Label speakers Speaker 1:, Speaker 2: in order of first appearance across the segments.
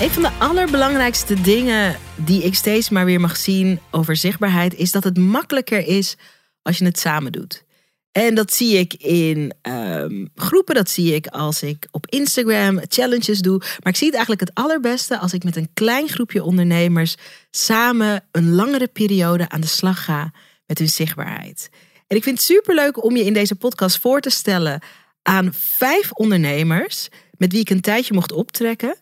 Speaker 1: Een van de allerbelangrijkste dingen die ik steeds maar weer mag zien over zichtbaarheid is dat het makkelijker is als je het samen doet. En dat zie ik in ehm, groepen, dat zie ik als ik op Instagram challenges doe. Maar ik zie het eigenlijk het allerbeste als ik met een klein groepje ondernemers samen een langere periode aan de slag ga met hun zichtbaarheid. En ik vind het superleuk om je in deze podcast voor te stellen aan vijf ondernemers met wie ik een tijdje mocht optrekken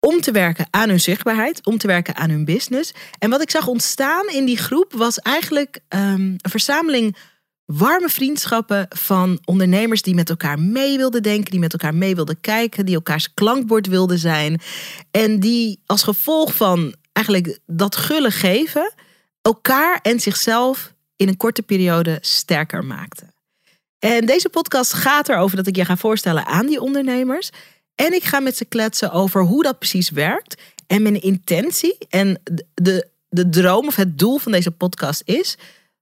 Speaker 1: om te werken aan hun zichtbaarheid, om te werken aan hun business. En wat ik zag ontstaan in die groep was eigenlijk ehm, een verzameling warme vriendschappen van ondernemers die met elkaar mee wilden denken, die met elkaar mee wilden kijken, die elkaars klankbord wilden zijn. En die als gevolg van eigenlijk dat gulle geven, elkaar en zichzelf in een korte periode sterker maakten. En deze podcast gaat erover dat ik je ga voorstellen aan die ondernemers. En ik ga met ze kletsen over hoe dat precies werkt. En mijn intentie en de, de droom of het doel van deze podcast is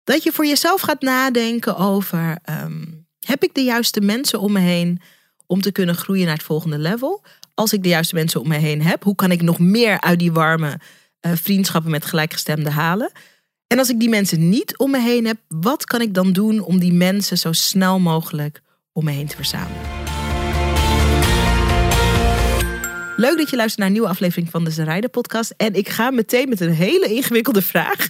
Speaker 1: dat je voor jezelf gaat nadenken over: ehm, heb ik de juiste mensen om me heen om te kunnen groeien naar het volgende level? Als ik de juiste mensen om me heen heb, hoe kan ik nog meer uit die warme uh, vriendschappen met gelijkgestemden halen? En als ik die mensen niet om me heen heb, wat kan ik dan doen om die mensen zo snel mogelijk om me heen te verzamelen? Leuk dat je luistert naar een nieuwe aflevering van de Zerijden podcast. En ik ga meteen met een hele ingewikkelde vraag.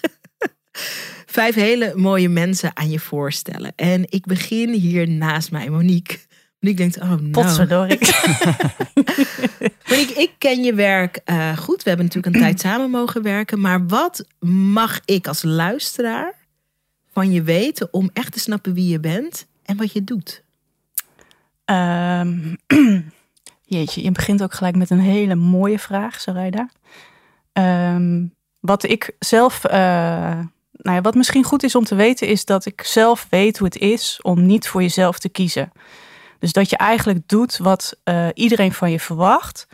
Speaker 1: Vijf hele mooie mensen aan je voorstellen. En ik begin hier naast mij, Monique. Monique denkt, oh no.
Speaker 2: Potverdorie.
Speaker 1: Monique, ik ken je werk uh, goed. We hebben natuurlijk een tijd samen mogen werken. Maar wat mag ik als luisteraar van je weten om echt te snappen wie je bent en wat je doet?
Speaker 2: Um, Jeetje, je begint ook gelijk met een hele mooie vraag, Sarayda. Um, wat ik zelf, uh, nou ja, wat misschien goed is om te weten, is dat ik zelf weet hoe het is om niet voor jezelf te kiezen. Dus dat je eigenlijk doet wat uh, iedereen van je verwacht.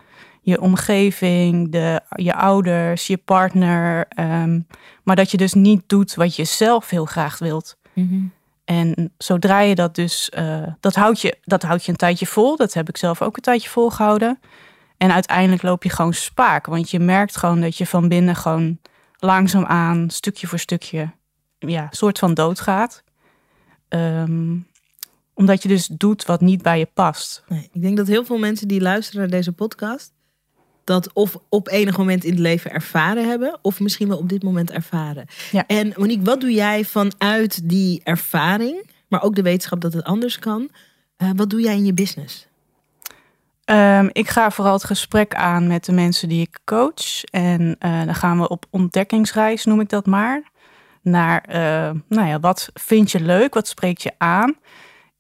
Speaker 2: Je omgeving, de, je ouders, je partner. Um, maar dat je dus niet doet wat je zelf heel graag wilt. Mm. En zodra je dat dus, uh, dat, houdt je, dat houdt je een tijdje vol. Dat heb ik zelf ook een tijdje volgehouden. En uiteindelijk loop je gewoon spaak. Want je merkt gewoon dat je van binnen gewoon langzaamaan, stukje voor stukje, ja, soort van doodgaat. Um, omdat je dus doet wat niet bij je past.
Speaker 1: Nee, ik denk dat heel veel mensen die luisteren naar deze podcast dat of op enig moment in het leven ervaren hebben, of misschien wel op dit moment ervaren. Ja. En Monique, wat doe jij vanuit die ervaring, maar ook de wetenschap dat het anders kan? Uh, wat doe jij in je business?
Speaker 2: Um, ik ga vooral het gesprek aan met de mensen die ik coach. En uh, dan gaan we op ontdekkingsreis, noem ik dat maar. Naar, uh, nou ja, wat vind je leuk? Wat spreekt je aan?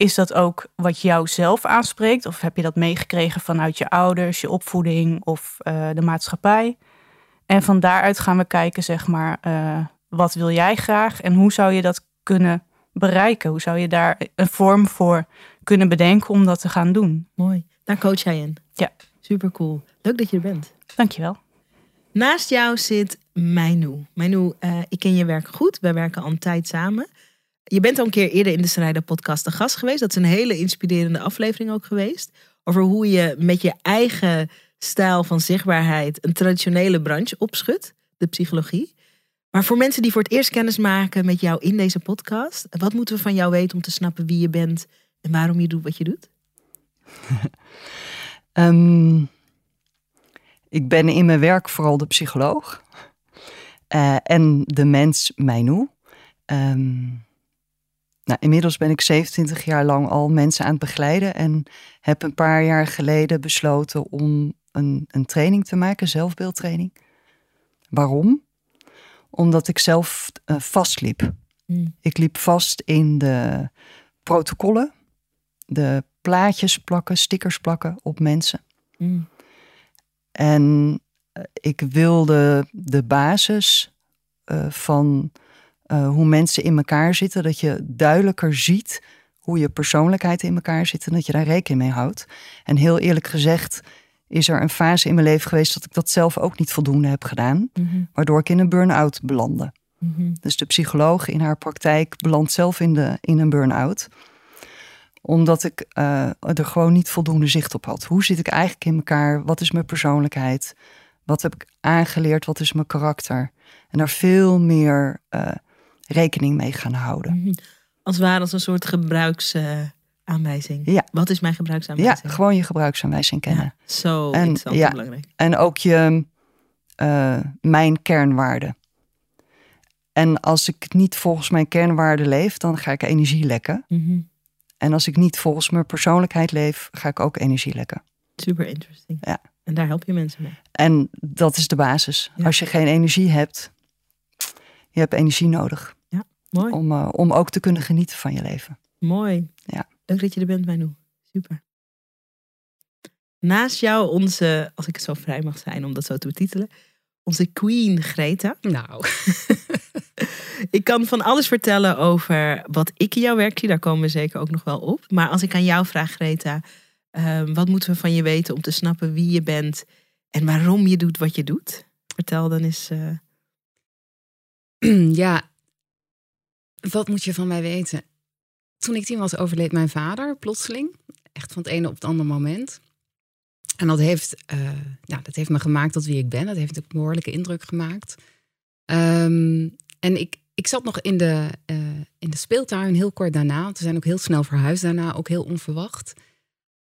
Speaker 2: Is dat ook wat jou zelf aanspreekt? Of heb je dat meegekregen vanuit je ouders, je opvoeding of uh, de maatschappij? En van daaruit gaan we kijken, zeg maar, uh, wat wil jij graag en hoe zou je dat kunnen bereiken? Hoe zou je daar een vorm voor kunnen bedenken om dat te gaan doen?
Speaker 1: Mooi. Daar coach jij in.
Speaker 2: Ja.
Speaker 1: Super cool. Leuk dat je er bent.
Speaker 2: Dankjewel.
Speaker 1: Naast jou zit Meinu. Meinu, uh, ik ken je werk goed. We werken al een tijd samen. Je bent al een keer eerder in de Strijder podcast de gast geweest. Dat is een hele inspirerende aflevering ook geweest. Over hoe je met je eigen stijl van zichtbaarheid een traditionele branche opschudt. De psychologie. Maar voor mensen die voor het eerst kennis maken met jou in deze podcast. Wat moeten we van jou weten om te snappen wie je bent en waarom je doet wat je doet?
Speaker 3: um, ik ben in mijn werk vooral de psycholoog. Uh, en de mens Meinu. Um, nou, inmiddels ben ik 27 jaar lang al mensen aan het begeleiden en heb een paar jaar geleden besloten om een, een training te maken, zelfbeeldtraining. Waarom? Omdat ik zelf uh, vastliep. Mm. Ik liep vast in de protocollen, de plaatjes plakken, stickers plakken op mensen. Mm. En uh, ik wilde de basis uh, van eh, hoe mensen in elkaar zitten. Dat je duidelijker ziet hoe je persoonlijkheid in elkaar zit en dat je daar rekening mee houdt. En heel eerlijk gezegd is er een fase in mijn leven geweest dat ik dat zelf ook niet voldoende heb gedaan,
Speaker 1: Mhm.
Speaker 3: waardoor ik in een burn-out belandde.
Speaker 1: Mhm.
Speaker 3: Dus de psycholoog in haar praktijk belandt zelf in, de, in een burn-out. Omdat ik eh, er gewoon niet voldoende zicht op had. Hoe zit ik eigenlijk in elkaar? Wat is mijn persoonlijkheid? Wat heb ik aangeleerd? Wat is mijn karakter? En daar veel meer eh, rekening mee gaan houden.
Speaker 1: Mhm. Als het ware als een soort gebruiksaanwijzing.
Speaker 3: Ja.
Speaker 1: Wat is mijn
Speaker 3: Ja,
Speaker 1: gebruiksaanwijzing?
Speaker 3: gewoon je gebruiksaanwijzing kennen.
Speaker 1: Ja, zo
Speaker 3: En-
Speaker 1: interessant
Speaker 3: ja.
Speaker 1: belangrijk.
Speaker 3: En ook je, eh, mijn kernwaarden. En als ik niet volgens mijn kernwaarden leef, dan ga ik energie lekken.
Speaker 1: Mhm.
Speaker 3: En als ik niet volgens mijn persoonlijkheid leef, ga ik ook energie lekken.
Speaker 1: Super interesting.
Speaker 3: Ja.
Speaker 1: En daar help je mensen mee.
Speaker 3: En dat is de basis.
Speaker 1: Ja.
Speaker 3: Als je geen energie hebt, je hebt energie nodig
Speaker 1: Mooi.
Speaker 3: om, eh, om ook te kunnen genieten van je leven.
Speaker 1: Mooi.
Speaker 3: Ja.
Speaker 1: Leuk dat je er bent, Manu. Super. Naast jou onze, als ik het zo vrij mag zijn om dat zo te betitelen, onze queen Greta.
Speaker 4: Nou,
Speaker 1: Ik kan van alles vertellen over wat ik in jouw werk zie. Daar komen we zeker ook nog wel op. Maar als ik aan jou vraag, Greta, ehm, wat moeten we van je weten om te snappen wie je bent en waarom je doet wat je doet? Vertel dan eens. eh,
Speaker 4: ja. Wat moet je van mij weten? Toen ik tien was, overleed mijn vader plotseling. Echt van het ene op het andere moment. En dat heeft, eh, ja, dat heeft me gemaakt tot wie ik ben. Dat heeft een behoorlijke indruk gemaakt. Ehm, en ik, ik zat nog in de, eh, in de speeltuin heel kort daarna. We zijn ook heel snel verhuisd daarna, ook heel onverwacht.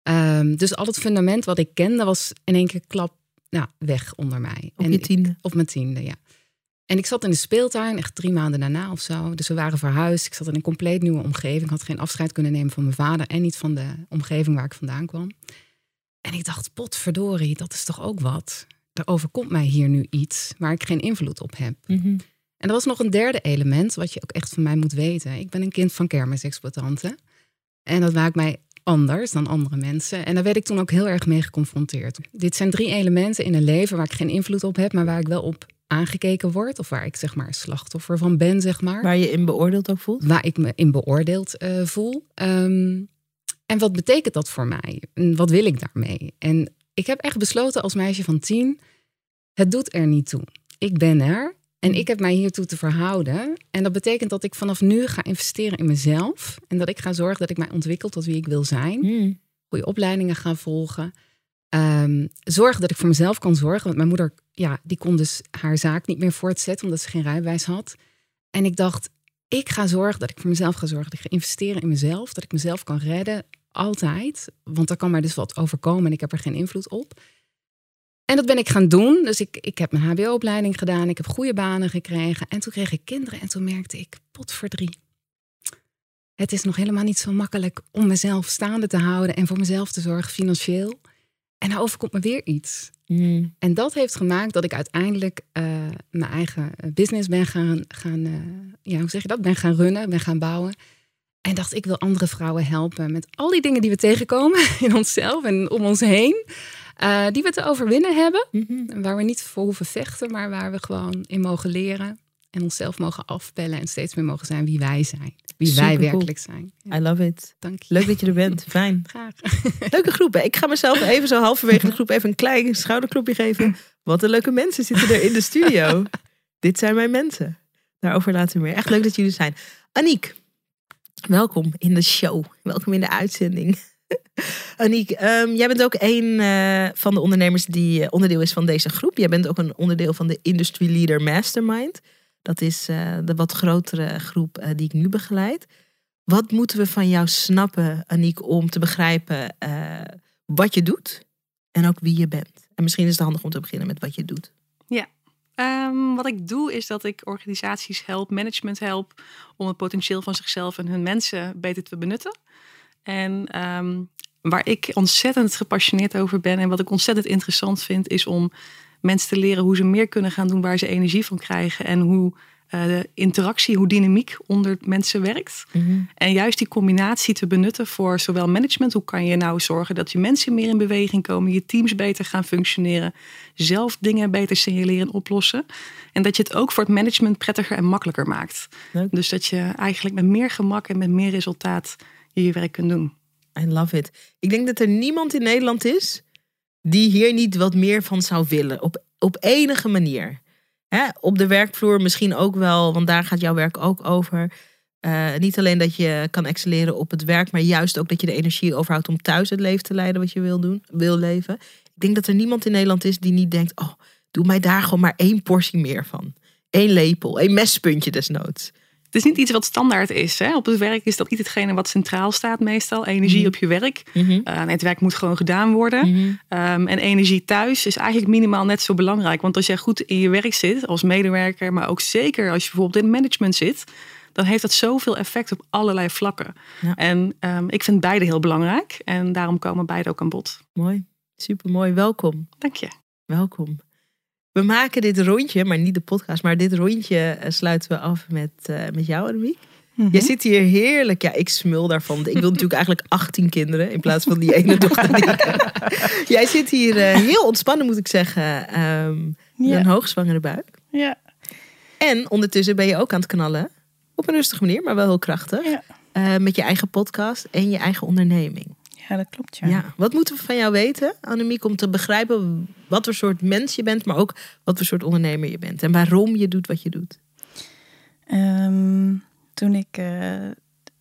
Speaker 4: Ehm, dus al het fundament wat ik kende was in één keer klap ja, weg onder mij.
Speaker 1: op
Speaker 4: en
Speaker 1: je
Speaker 4: ik-
Speaker 1: tiende.
Speaker 4: op mijn tiende, ja. En ik zat in de speeltuin, echt drie maanden daarna of zo. Dus we waren verhuisd. Ik zat in een compleet nieuwe omgeving. Ik had geen afscheid kunnen nemen van mijn vader en niet van de omgeving waar ik vandaan kwam. En ik dacht, potverdorie, dat is toch ook wat. Er overkomt mij hier nu iets waar ik geen invloed op heb.
Speaker 1: Mhm.
Speaker 4: En er was nog een derde element, wat je ook echt van mij moet weten. Ik ben een kind van kermisexploitanten. En dat maakt mij anders dan andere mensen. En daar werd ik toen ook heel erg mee geconfronteerd. Dit zijn drie elementen in een leven waar ik geen invloed op heb, maar waar ik wel op aangekeken word. Of waar ik zeg maar slachtoffer van ben, zeg maar.
Speaker 1: Waar je in beoordeeld ook voelt.
Speaker 4: Waar ik me in beoordeeld eh, voel. Ehm, en wat betekent dat voor mij? En wat wil ik daarmee? En ik heb echt besloten als meisje van tien, het doet er niet toe. Ik ben er en ik heb mij hiertoe te verhouden. En dat betekent dat ik vanaf nu ga investeren in mezelf. En dat ik ga zorgen dat ik mij ontwikkel tot wie ik wil zijn.
Speaker 1: Mhm.
Speaker 4: Goede opleidingen ga volgen. Ehm, zorgen dat ik voor mezelf kan zorgen. Want mijn moeder, ja, die kon dus haar zaak niet meer voortzetten omdat ze geen rijbewijs had. En ik dacht, ik ga zorgen dat ik voor mezelf ga zorgen. Dat ik ga investeren in mezelf. Dat ik mezelf kan redden. Altijd. Want er kan mij dus wat overkomen en ik heb er geen invloed op. En dat ben ik gaan doen. Dus ik, ik heb mijn HBO-opleiding gedaan. Ik heb goede banen gekregen. En toen kreeg ik kinderen. En toen merkte ik, potverdrie. Het is nog helemaal niet zo makkelijk om mezelf staande te houden. En voor mezelf te zorgen financieel. En nou overkomt me weer iets.
Speaker 1: Mhm.
Speaker 4: En dat heeft gemaakt dat ik uiteindelijk eh, mijn eigen business ben gaan, gaan eh, ja, hoe zeg je dat? Ben gaan runnen, ben gaan bouwen. En dacht, ik wil andere vrouwen helpen met al die dingen die we tegenkomen in onszelf en om ons heen. eh, die we te overwinnen hebben.
Speaker 1: Mhm.
Speaker 4: Waar we niet voor hoeven vechten, maar waar we gewoon in mogen leren. En onszelf mogen afpellen en steeds meer mogen zijn wie wij zijn. Wie wij
Speaker 1: Supercool.
Speaker 4: werkelijk zijn. Ja,
Speaker 1: I love it.
Speaker 4: dank je.
Speaker 1: Leuk dat je er bent. Fijn.
Speaker 4: Graag.
Speaker 1: Leuke groep. hè? Ik ga mezelf even zo halverwege de groep even een klein schouderklopje geven. Wat een leuke mensen zitten er in de studio. Dit zijn mijn mensen. Daarover later meer. Echt leuk dat jullie er zijn. Aniek, welkom in de show. Welkom in de uitzending. Aniek, ehm, jij bent ook een eh, van de ondernemers die eh, onderdeel is van deze groep. Jij bent ook een onderdeel van de Industry Leader Mastermind. Dat is eh, de wat grotere groep eh, die ik nu begeleid. Wat moeten we van jou snappen, Aniek, om te begrijpen eh, wat je doet en ook wie je bent? En misschien is het handig om te beginnen met wat je doet.
Speaker 2: Ehm, wat ik doe is dat ik organisaties help, management help om het potentieel van zichzelf en hun mensen beter te benutten. En ehm, waar ik ontzettend gepassioneerd over ben en wat ik ontzettend interessant vind, is om mensen te leren hoe ze meer kunnen gaan doen waar ze energie van krijgen en hoe
Speaker 5: eh, de interactie, hoe dynamiek onder mensen werkt.
Speaker 1: Mhm.
Speaker 5: En juist die combinatie te benutten voor zowel management, hoe kan je nou zorgen dat je mensen meer in beweging komen, je teams beter gaan functioneren, zelf dingen beter signaleren en oplossen. En dat je het ook voor het management prettiger en makkelijker maakt.
Speaker 1: Leuk.
Speaker 5: Dus dat je eigenlijk met meer gemak en met meer resultaat je je werk kunt doen.
Speaker 1: I love it. Ik denk dat er niemand in Nederland is die hier niet wat meer van zou willen. Op, op enige manier. Hè, op de werkvloer misschien ook wel, want daar gaat jouw werk ook over. Eh, niet alleen dat je kan excelleren op het werk, maar juist ook dat je de energie overhoudt om thuis het leven te leiden wat je wil doen, wil leven. Ik denk dat er niemand in Nederland is die niet denkt: oh, doe mij daar gewoon maar één portie meer van. Eén lepel, één mespuntje desnoods.
Speaker 5: Het is niet iets wat standaard is. Hè? Op het werk is dat niet hetgene wat centraal staat meestal. Energie
Speaker 1: Mhm.
Speaker 5: op je werk. Uh, het werk moet gewoon gedaan worden.
Speaker 1: Mhm.
Speaker 5: Um, en energie thuis is eigenlijk minimaal net zo belangrijk. Want als jij goed in je werk zit als medewerker, maar ook zeker als je bijvoorbeeld in management zit, dan heeft dat zoveel effect op allerlei vlakken.
Speaker 1: Ja.
Speaker 5: En um, ik vind beide heel belangrijk. En daarom komen beide ook aan bod.
Speaker 1: Mooi, super mooi. Welkom.
Speaker 5: Dank je.
Speaker 1: Welkom. We maken dit rondje, maar niet de podcast, maar dit rondje eh, sluiten we af met, uh, met jou, Annemiek.
Speaker 5: Mhm.
Speaker 1: Jij zit hier heerlijk. Ja, ik smul daarvan. Ik wil natuurlijk eigenlijk 18 kinderen in plaats van die ene dochter. Die. Jij zit hier uh, heel ontspannen, moet ik zeggen. Um,
Speaker 5: Ja.
Speaker 1: Een hoogzwangere buik.
Speaker 5: Ja.
Speaker 1: En ondertussen ben je ook aan het knallen. Op een rustige manier, maar wel heel krachtig.
Speaker 5: Ja.
Speaker 1: Uh, met je eigen podcast en je eigen onderneming.
Speaker 5: Ja, dat klopt. Ja.
Speaker 1: Ja. Wat moeten we van jou weten, Annemiek, om te begrijpen wat voor soort mens je bent, maar ook wat voor soort ondernemer je bent en waarom je doet wat je doet?
Speaker 5: Um, toen ik uh,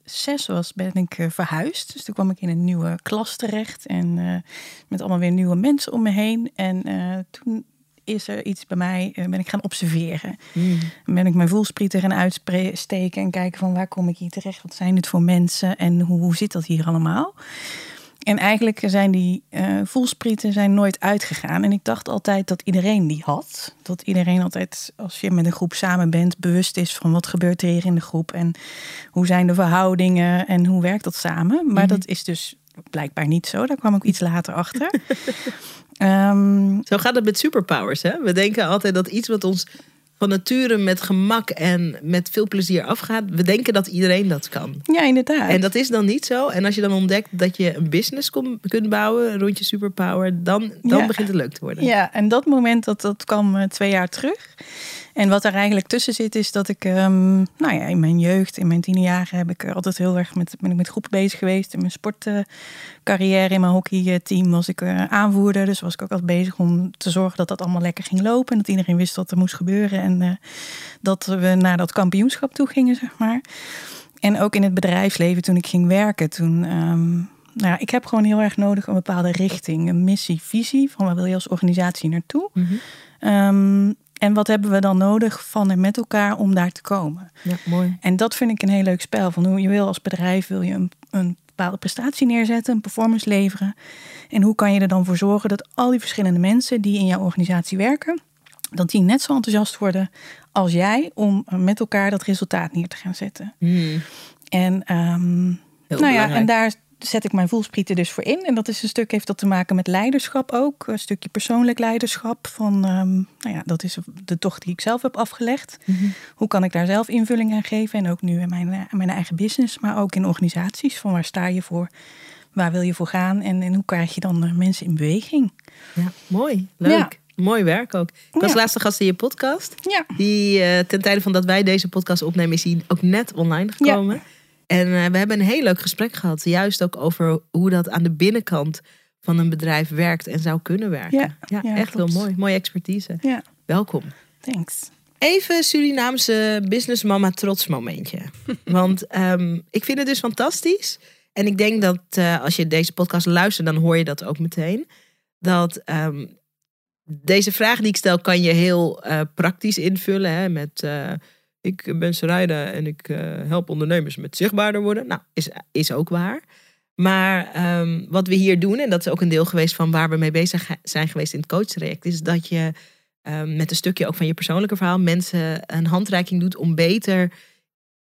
Speaker 5: zes was, ben ik uh, verhuisd. Dus toen kwam ik in een nieuwe klas terecht en uh, met allemaal weer nieuwe mensen om me heen. En eh, toen is er iets bij mij, ben ik gaan observeren.
Speaker 1: Mm.
Speaker 5: Ben ik mijn voelsprieten gaan uitsteken en kijken van waar kom ik hier terecht? Wat zijn dit voor mensen en hoe, hoe zit dat hier allemaal? En eigenlijk zijn die uh, voelsprieten zijn nooit uitgegaan. En ik dacht altijd dat iedereen die had. Dat iedereen altijd, als je met een groep samen bent, bewust is van wat gebeurt er hier in de groep. En hoe zijn de verhoudingen en hoe werkt dat samen. Maar
Speaker 1: Mhm.
Speaker 5: dat is dus blijkbaar niet zo. Daar kwam ik iets later achter. um,
Speaker 1: zo gaat het met superpowers. Hè? We denken altijd dat iets wat ons van nature met gemak en met veel plezier afgaat. We denken dat iedereen dat kan.
Speaker 5: Ja, inderdaad.
Speaker 1: En dat is dan niet zo. En als je dan ontdekt dat je een business kunt bouwen rond je superpower, dan, dan
Speaker 5: ja.
Speaker 1: begint het leuk te worden.
Speaker 5: Ja, en dat moment dat, dat kwam uh, twee jaar terug. En wat er eigenlijk tussen zit, is dat ik, um, nou ja, in mijn jeugd, in mijn tienerjaren, heb ik altijd heel erg met, ben ik met groepen bezig geweest. In mijn sportcarrière, in mijn hockeyteam was ik uh, aanvoerder. Dus was ik ook altijd bezig om te zorgen dat dat allemaal lekker ging lopen. En dat iedereen wist wat er moest gebeuren. En uh, dat we naar dat kampioenschap toe gingen, zeg maar. En ook in het bedrijfsleven, toen ik ging werken, toen. Um, nou ja, ik heb gewoon heel erg nodig een bepaalde richting, een missie, visie. Van waar wil je als organisatie naartoe? Um, en wat hebben we dan nodig van en met elkaar om daar te komen?
Speaker 1: Ja, mooi.
Speaker 5: En dat vind ik een heel leuk spel. Van hoe je wil als bedrijf wil je een, een bepaalde prestatie neerzetten, een performance leveren. En hoe kan je er dan voor zorgen dat al die verschillende mensen die in jouw organisatie werken, dat die net zo enthousiast worden als jij om met elkaar dat resultaat neer te gaan zetten.
Speaker 1: Mm.
Speaker 5: En, um, nou ja, en daar zet ik mijn voelsprieten dus voor in. En dat is een stuk, heeft dat te maken met leiderschap ook. Een stukje persoonlijk leiderschap. Van, um, nou ja, dat is de tocht die ik zelf heb afgelegd.
Speaker 1: Mm-hmm.
Speaker 5: Hoe kan ik daar zelf invulling aan geven? En ook nu in mijn, in mijn eigen business, maar ook in organisaties. Van waar sta je voor? Waar wil je voor gaan? En, en hoe krijg je dan mensen in beweging?
Speaker 1: Ja, mooi. Leuk. Ja. Mooi werk ook. Ik was
Speaker 5: Ja.
Speaker 1: laatste gast in je podcast.
Speaker 5: Ja.
Speaker 1: Die uh, ten tijde van dat wij deze podcast opnemen, is die ook net online gekomen. En uh, we hebben een heel leuk gesprek gehad. Juist ook over hoe dat aan de binnenkant van een bedrijf werkt en zou kunnen werken.
Speaker 5: Ja, ja,
Speaker 1: echt
Speaker 5: klopt.
Speaker 1: heel mooi. Mooie expertise.
Speaker 5: Ja.
Speaker 1: Welkom.
Speaker 5: Thanks.
Speaker 1: Even Surinaamse businessmama trots momentje. Want um, ik vind het dus fantastisch. En ik denk dat uh, als je deze podcast luistert, dan hoor je dat ook meteen. Dat um, deze vraag die ik stel, kan je heel uh, praktisch invullen. Hè, met ik ben Sarayda en ik uh, help ondernemers met zichtbaarder worden. Nou, is, is ook waar. Maar um, wat we hier doen, en dat is ook een deel geweest van waar we mee bezig zijn geweest in het coachtraject, is dat je um, met een stukje ook van je persoonlijke verhaal mensen een handreiking doet om beter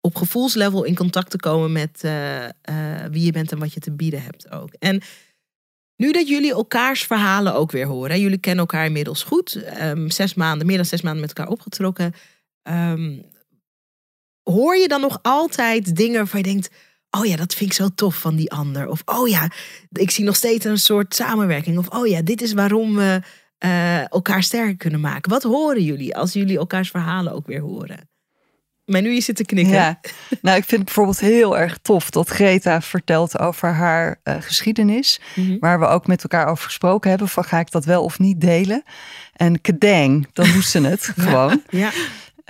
Speaker 1: op gevoelslevel in contact te komen met uh, uh, wie je bent en wat je te bieden hebt ook. En nu dat jullie elkaars verhalen ook weer horen, jullie kennen elkaar inmiddels goed, um, zes maanden, meer dan zes maanden met elkaar opgetrokken. Hoor je dan nog altijd dingen waarvan je denkt... oh ja, dat vind ik zo tof van die ander. Of oh ja, ik zie nog steeds een soort samenwerking. Of oh ja, dit is waarom we uh, elkaar sterker kunnen maken. Wat horen jullie als jullie elkaars verhalen ook weer horen? Maar nu je zit te knikken.
Speaker 3: Ja, nou ik vind het bijvoorbeeld heel erg tof dat Greta vertelt over haar uh, geschiedenis.
Speaker 1: Mhm.
Speaker 3: Waar we ook met elkaar over gesproken hebben van ga ik dat wel of niet delen. En kedeng, dan moest ze het gewoon.
Speaker 1: Ja,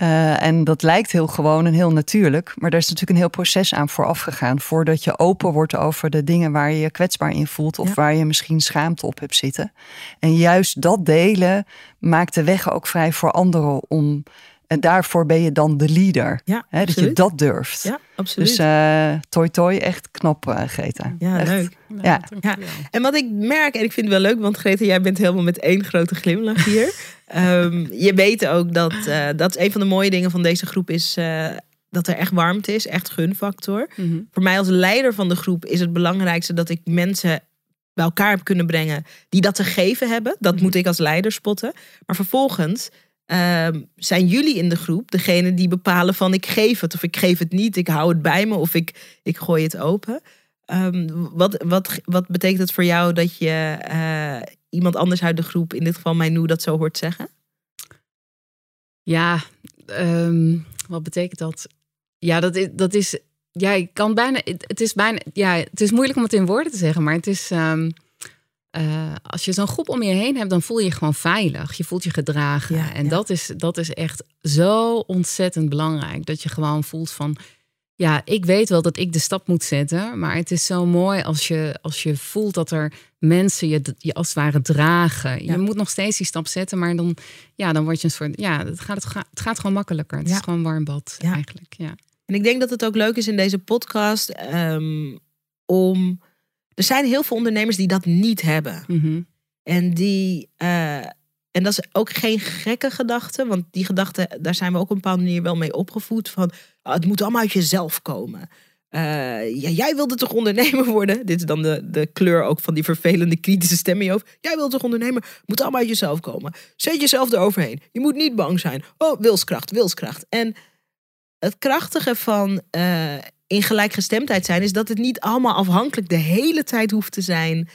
Speaker 3: Uh, en dat lijkt heel gewoon en heel natuurlijk. Maar daar is natuurlijk een heel proces aan vooraf gegaan. Voordat je open wordt over de dingen waar je je kwetsbaar in voelt. Of
Speaker 1: Ja.
Speaker 3: waar je misschien schaamte op hebt zitten. En juist dat delen maakt de weg ook vrij voor anderen om. En daarvoor ben je dan de leader.
Speaker 1: ja
Speaker 3: Hè, dat je dat durft.
Speaker 1: Ja, absoluut.
Speaker 3: Dus eh toi toi, echt knap uh, Greta.
Speaker 1: ja,
Speaker 3: Echt.
Speaker 1: leuk.
Speaker 3: Ja.
Speaker 1: En wat ik merk, en ik vind het wel leuk, want Greta, jij bent helemaal met één grote glimlach hier. Ehm, je weet ook dat, eh, dat is een van de mooie dingen van deze groep is eh, dat er echt warmte is, echt gunfactor.
Speaker 4: Mhm.
Speaker 1: Voor mij als leider van de groep is het belangrijkste dat ik mensen bij elkaar heb kunnen brengen die dat te geven hebben. Dat moet ik als leider spotten. Maar vervolgens ehm, zijn jullie in de groep degene die bepalen van ik geef het of ik geef het niet, ik hou het bij me of ik, ik gooi het open. Ehm, wat, wat, wat betekent het voor jou dat je eh, iemand anders uit de groep, in dit geval Mijnou, dat zo hoort zeggen?
Speaker 4: Ja, ehm, wat betekent dat? Ja, dat is, dat is. Ja, ik kan bijna. Het is bijna. Ja, het is moeilijk om het in woorden te zeggen, maar het is. Eh, als je zo'n groep om je heen hebt, dan voel je je gewoon veilig. Je voelt je gedragen.
Speaker 1: Ja,
Speaker 4: en
Speaker 1: ja.
Speaker 4: Dat, is, dat is echt zo ontzettend belangrijk. Dat je gewoon voelt van. Ja, ik weet wel dat ik de stap moet zetten. Maar het is zo mooi als je, als je voelt dat er mensen je, je als het ware dragen.
Speaker 1: Ja.
Speaker 4: Je moet nog steeds die stap zetten, maar dan, ja, dan word je een soort. Ja, het gaat, het gaat, gewoon makkelijker. Het is gewoon warm bad eigenlijk. Ja.
Speaker 1: En ik denk dat het ook leuk is in deze podcast ehm, om. Er zijn heel veel ondernemers die dat niet hebben.
Speaker 4: Mhm.
Speaker 1: En die. eh, en dat is ook geen gekke gedachte, want die gedachte, daar zijn we ook op een bepaalde manier wel mee opgevoed. Van ah, het moet allemaal uit jezelf komen. Eh, ja, jij wilde toch ondernemer worden? Dit is dan de, de kleur ook van die vervelende kritische stem in je hoofd. Jij wilt toch ondernemer? Moet allemaal uit jezelf komen. Zet jezelf eroverheen. Je moet niet bang zijn. Oh, wilskracht, wilskracht. En het krachtige van eh, in gelijkgestemdheid zijn is dat het niet allemaal afhankelijk de hele tijd hoeft te zijn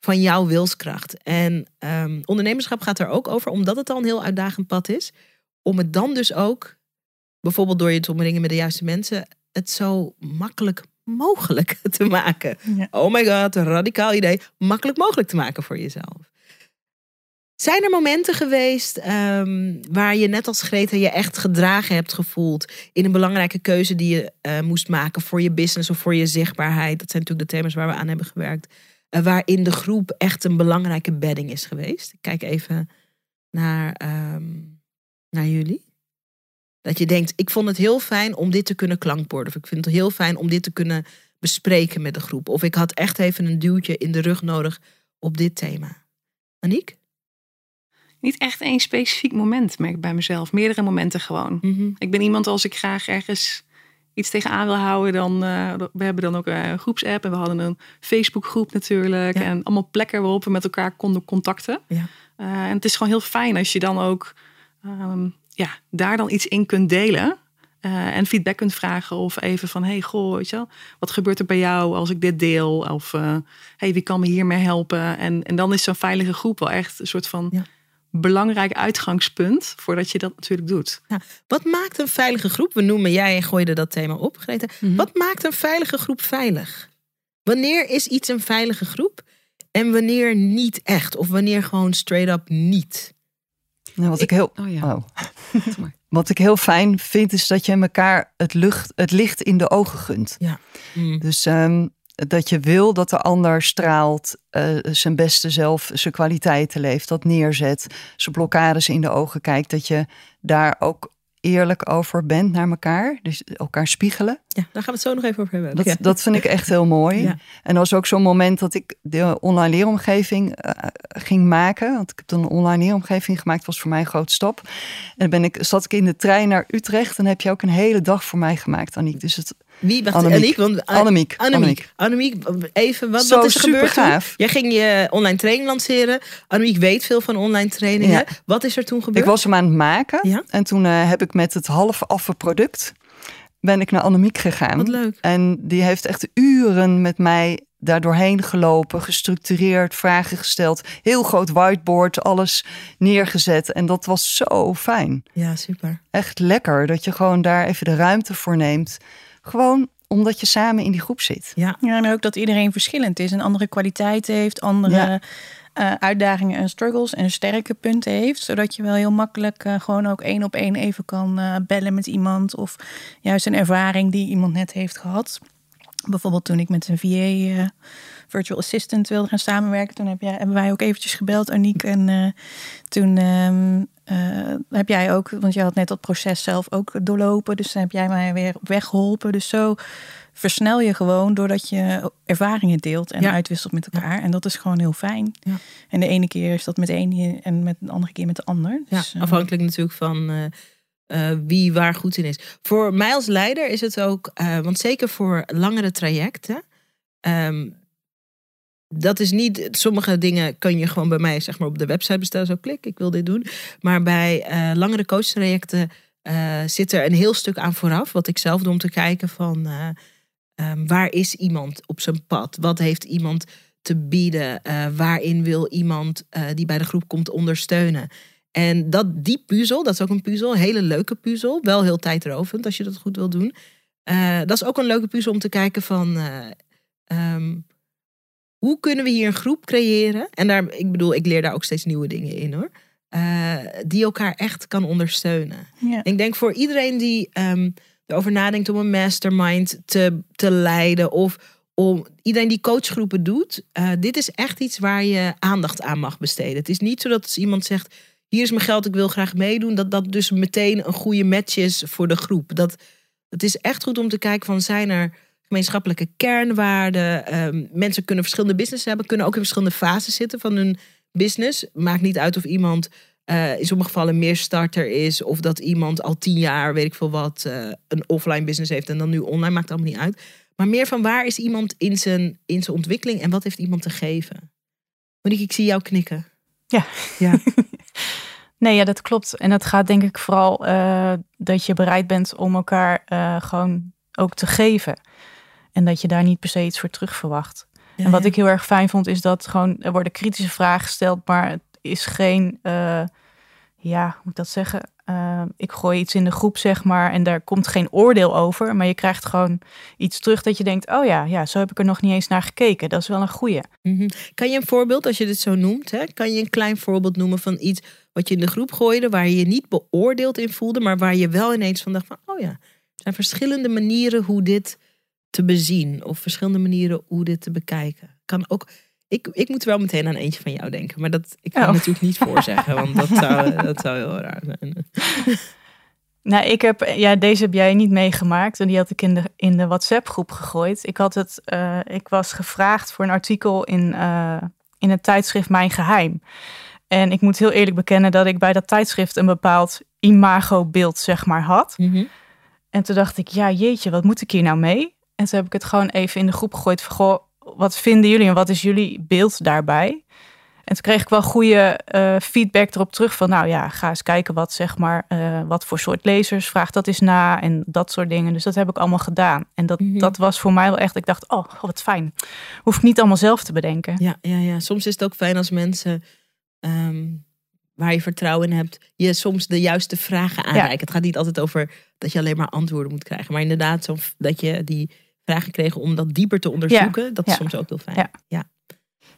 Speaker 1: van jouw wilskracht. En ehm, ondernemerschap gaat er ook over, omdat het al een heel uitdagend pad is, om het dan dus ook, bijvoorbeeld door je te omringen met de juiste mensen, het zo makkelijk mogelijk te maken.
Speaker 2: Ja.
Speaker 1: Oh my god, een radicaal idee. Makkelijk mogelijk te maken voor jezelf. Zijn er momenten geweest ehm, waar je net als Greta je echt gedragen hebt gevoeld in een belangrijke keuze die je eh, moest maken voor je business of voor je zichtbaarheid? Dat zijn natuurlijk de thema's waar we aan hebben gewerkt. Eh, waarin de groep echt een belangrijke bedding is geweest. Ik kijk even naar, ehm, naar jullie. Dat je denkt, ik vond het heel fijn om dit te kunnen klankborden. Of ik vind het heel fijn om dit te kunnen bespreken met de groep. Of ik had echt even een duwtje in de rug nodig op dit thema. Aniek?
Speaker 2: Niet echt één specifiek moment, merk ik bij mezelf. Meerdere momenten gewoon.
Speaker 1: Mhm.
Speaker 2: Ik ben iemand als ik graag ergens iets tegenaan wil houden, dan eh, we hebben dan ook een groepsapp en we hadden een Facebookgroep natuurlijk
Speaker 1: Ja.
Speaker 2: en allemaal plekken waarop we met elkaar konden contacten.
Speaker 1: Ja.
Speaker 2: Eh, en het is gewoon heel fijn als je dan ook ehm, ja, daar dan iets in kunt delen. eh, en feedback kunt vragen of even van, hey, goh, weet je wel, wat gebeurt er bij jou als ik dit deel? Of, eh, hey, wie kan me hiermee helpen? En, en dan is zo'n veilige groep wel echt een soort van
Speaker 1: Ja.
Speaker 2: Belangrijk uitgangspunt voordat je dat natuurlijk doet.
Speaker 1: Wat maakt een veilige groep? We noemen, jij gooide dat thema op, Greta.
Speaker 4: Mhm.
Speaker 1: Wat maakt een veilige groep veilig? Wanneer is iets een veilige groep? En wanneer niet echt? Of wanneer gewoon straight up niet?
Speaker 3: Nou, wat ik heel,
Speaker 4: Oh ja,
Speaker 3: oh. Wat ik heel fijn vind, is dat je elkaar het, lucht, het licht in de ogen gunt.
Speaker 1: Mm.
Speaker 3: Dus ehm, dat je wil dat de ander straalt, eh, zijn beste zelf, zijn kwaliteiten leeft, dat neerzet, zijn blokkades in de ogen kijkt. Dat je daar ook eerlijk over bent naar elkaar. Dus elkaar spiegelen.
Speaker 1: Ja, daar gaan we het zo nog even over hebben.
Speaker 3: Dat,
Speaker 1: Ja.
Speaker 3: dat vind ik echt heel mooi.
Speaker 1: Ja.
Speaker 3: En dat was ook zo'n moment dat ik de online leeromgeving eh, ging maken. Want ik heb dan een online leeromgeving gemaakt. was voor mij een grote stap. En dan ben ik, zat ik in de trein naar Utrecht. En heb je ook een hele dag voor mij gemaakt, Aniek. Dus het,
Speaker 1: Wie?
Speaker 3: Annemiek.
Speaker 1: Aniek? Want, uh,
Speaker 3: Annemiek.
Speaker 1: Annemiek. Annemiek, even, wat,
Speaker 3: Zo
Speaker 1: wat is er gebeurd toen? Jij ging je online training lanceren. Annemiek weet veel van online trainingen.
Speaker 3: Ja.
Speaker 1: Wat is er toen gebeurd?
Speaker 3: Ik was hem aan het maken.
Speaker 1: Ja.
Speaker 3: En toen eh, heb ik met het half affe product ben ik naar Annemiek gegaan.
Speaker 1: Wat leuk.
Speaker 3: En die heeft echt uren met mij daar doorheen gelopen, gestructureerd, vragen gesteld. Heel groot whiteboard, alles neergezet. En dat was zo fijn.
Speaker 1: Ja, super.
Speaker 3: Echt lekker dat je gewoon daar even de ruimte voor neemt. Gewoon omdat je samen in die groep zit.
Speaker 1: Ja,
Speaker 5: Ja, en ook dat iedereen verschillend is en andere kwaliteiten heeft, andere
Speaker 3: Ja.
Speaker 5: eh, uitdagingen en struggles en sterke punten heeft. Zodat je wel heel makkelijk eh, gewoon ook één op één even kan eh, bellen met iemand. Of juist een ervaring die iemand net heeft gehad. Bijvoorbeeld toen ik met een VA, eh, virtual assistant, wilde gaan samenwerken. Toen heb jij, hebben wij ook eventjes gebeld, Aniek. En eh, toen ehm, eh, heb jij ook, want je had net dat proces zelf ook doorlopen. Dus dan heb jij mij weer op weg geholpen. Dus zo versnel je gewoon doordat je ervaringen deelt en
Speaker 1: Ja.
Speaker 5: uitwisselt met elkaar. En dat is gewoon heel fijn.
Speaker 1: Ja.
Speaker 5: En de ene keer is dat met één en met de andere keer met de ander. Dus, eh,
Speaker 1: afhankelijk natuurlijk van eh, wie waar goed in is. Voor mij als leider is het ook, want zeker voor langere trajecten. ehm, dat is niet, sommige dingen kun je gewoon bij mij zeg maar op de website bestellen. Zo klik, ik wil dit doen. Maar bij eh, langere coachtrajecten eh, zit er een heel stuk aan vooraf. Wat ik zelf doe om te kijken van eh, ehm, waar is iemand op zijn pad? Wat heeft iemand te bieden? Waarin wil iemand die bij de groep komt ondersteunen? En dat, die puzzel, dat is ook een puzzel, een hele leuke puzzel. Wel heel tijdrovend als je dat goed wil doen. Dat is ook een leuke puzzel om te kijken van... eh, ehm, hoe kunnen we hier een groep creëren? En daar, ik bedoel, ik leer daar ook steeds nieuwe dingen in hoor. Eh, die elkaar echt kan ondersteunen.
Speaker 5: ja.
Speaker 1: Ik denk voor iedereen die ehm, erover nadenkt om een mastermind te, te leiden. Of om iedereen die coachgroepen doet. eh, dit is echt iets waar je aandacht aan mag besteden. Het is niet zo dat als iemand zegt. Hier is mijn geld, ik wil graag meedoen. Dat dat dus meteen een goede match is voor de groep. Dat, het is echt goed om te kijken van zijn er gemeenschappelijke kernwaarden. Ehm, mensen kunnen verschillende businessen hebben. Kunnen ook in verschillende fases zitten van hun business. Maakt niet uit of iemand eh, in sommige gevallen meer starter is. Of dat iemand al tien jaar, weet ik veel wat, eh, een offline business heeft en dan nu online. Maakt allemaal niet uit. Maar meer van waar is iemand in zijn, in zijn ontwikkeling en wat heeft iemand te geven? Monique, ik zie jou knikken.
Speaker 2: Ja.
Speaker 1: Ja.
Speaker 2: Nee, ja, dat klopt. En dat gaat denk ik vooral eh, dat je bereid bent om elkaar gewoon ook te geven. En dat je daar niet per se iets voor terug verwacht. en wat ik heel erg fijn vond, is dat gewoon er worden kritische vragen gesteld, maar het is geen, eh, ja, hoe moet ik dat zeggen? Eh, ik gooi iets in de groep, zeg maar, en daar komt geen oordeel over, maar je krijgt gewoon iets terug dat je denkt, oh ja, ja, zo heb ik er nog niet eens naar gekeken. Dat is wel een goeie.
Speaker 1: Mhm. Kan je een voorbeeld, als je dit zo noemt, hè, kan je een klein voorbeeld noemen van iets wat je in de groep gooide, waar je je niet beoordeeld in voelde, maar waar je wel ineens van dacht van, oh ja, er zijn verschillende manieren hoe dit te bezien, of verschillende manieren hoe dit te bekijken. Kan ook, ik, ik moet wel meteen aan eentje van jou denken, maar dat ik kan
Speaker 2: Oh.
Speaker 1: natuurlijk niet voorzeggen, want dat zou, dat zou heel raar zijn.
Speaker 2: Nou, ik heb, ja, deze heb jij niet meegemaakt. En die had ik in de, in de WhatsApp-groep gegooid. Ik, had het, eh, ik was gevraagd voor een artikel in, eh, in het tijdschrift Mijn Geheim. En ik moet heel eerlijk bekennen dat ik bij dat tijdschrift een bepaald imagobeeld, zeg maar, had.
Speaker 1: Mhm.
Speaker 2: En toen dacht ik, ja, jeetje, wat moet ik hier nou mee? En toen heb ik het gewoon even in de groep gegooid van, goh, wat vinden jullie en wat is jullie beeld daarbij? En toen kreeg ik wel goede eh, feedback erop terug van, nou ja, ga eens kijken wat zeg maar, eh, wat voor soort lezers, vraag dat eens na en dat soort dingen. Dus dat heb ik allemaal gedaan. En dat,
Speaker 1: Mhm.
Speaker 2: dat was voor mij wel echt, ik dacht, oh, wat fijn. Hoef ik niet allemaal zelf te bedenken.
Speaker 1: Ja, ja, ja, soms is het ook fijn als mensen ehm, waar je vertrouwen in hebt, je soms de juiste vragen aanreiken. Het gaat niet altijd over dat je alleen maar antwoorden moet krijgen, maar inderdaad zo dat je die vragen kreeg om dat dieper te onderzoeken. Dat is
Speaker 2: ja.
Speaker 1: soms ook heel fijn.
Speaker 2: Ja.
Speaker 1: Ja.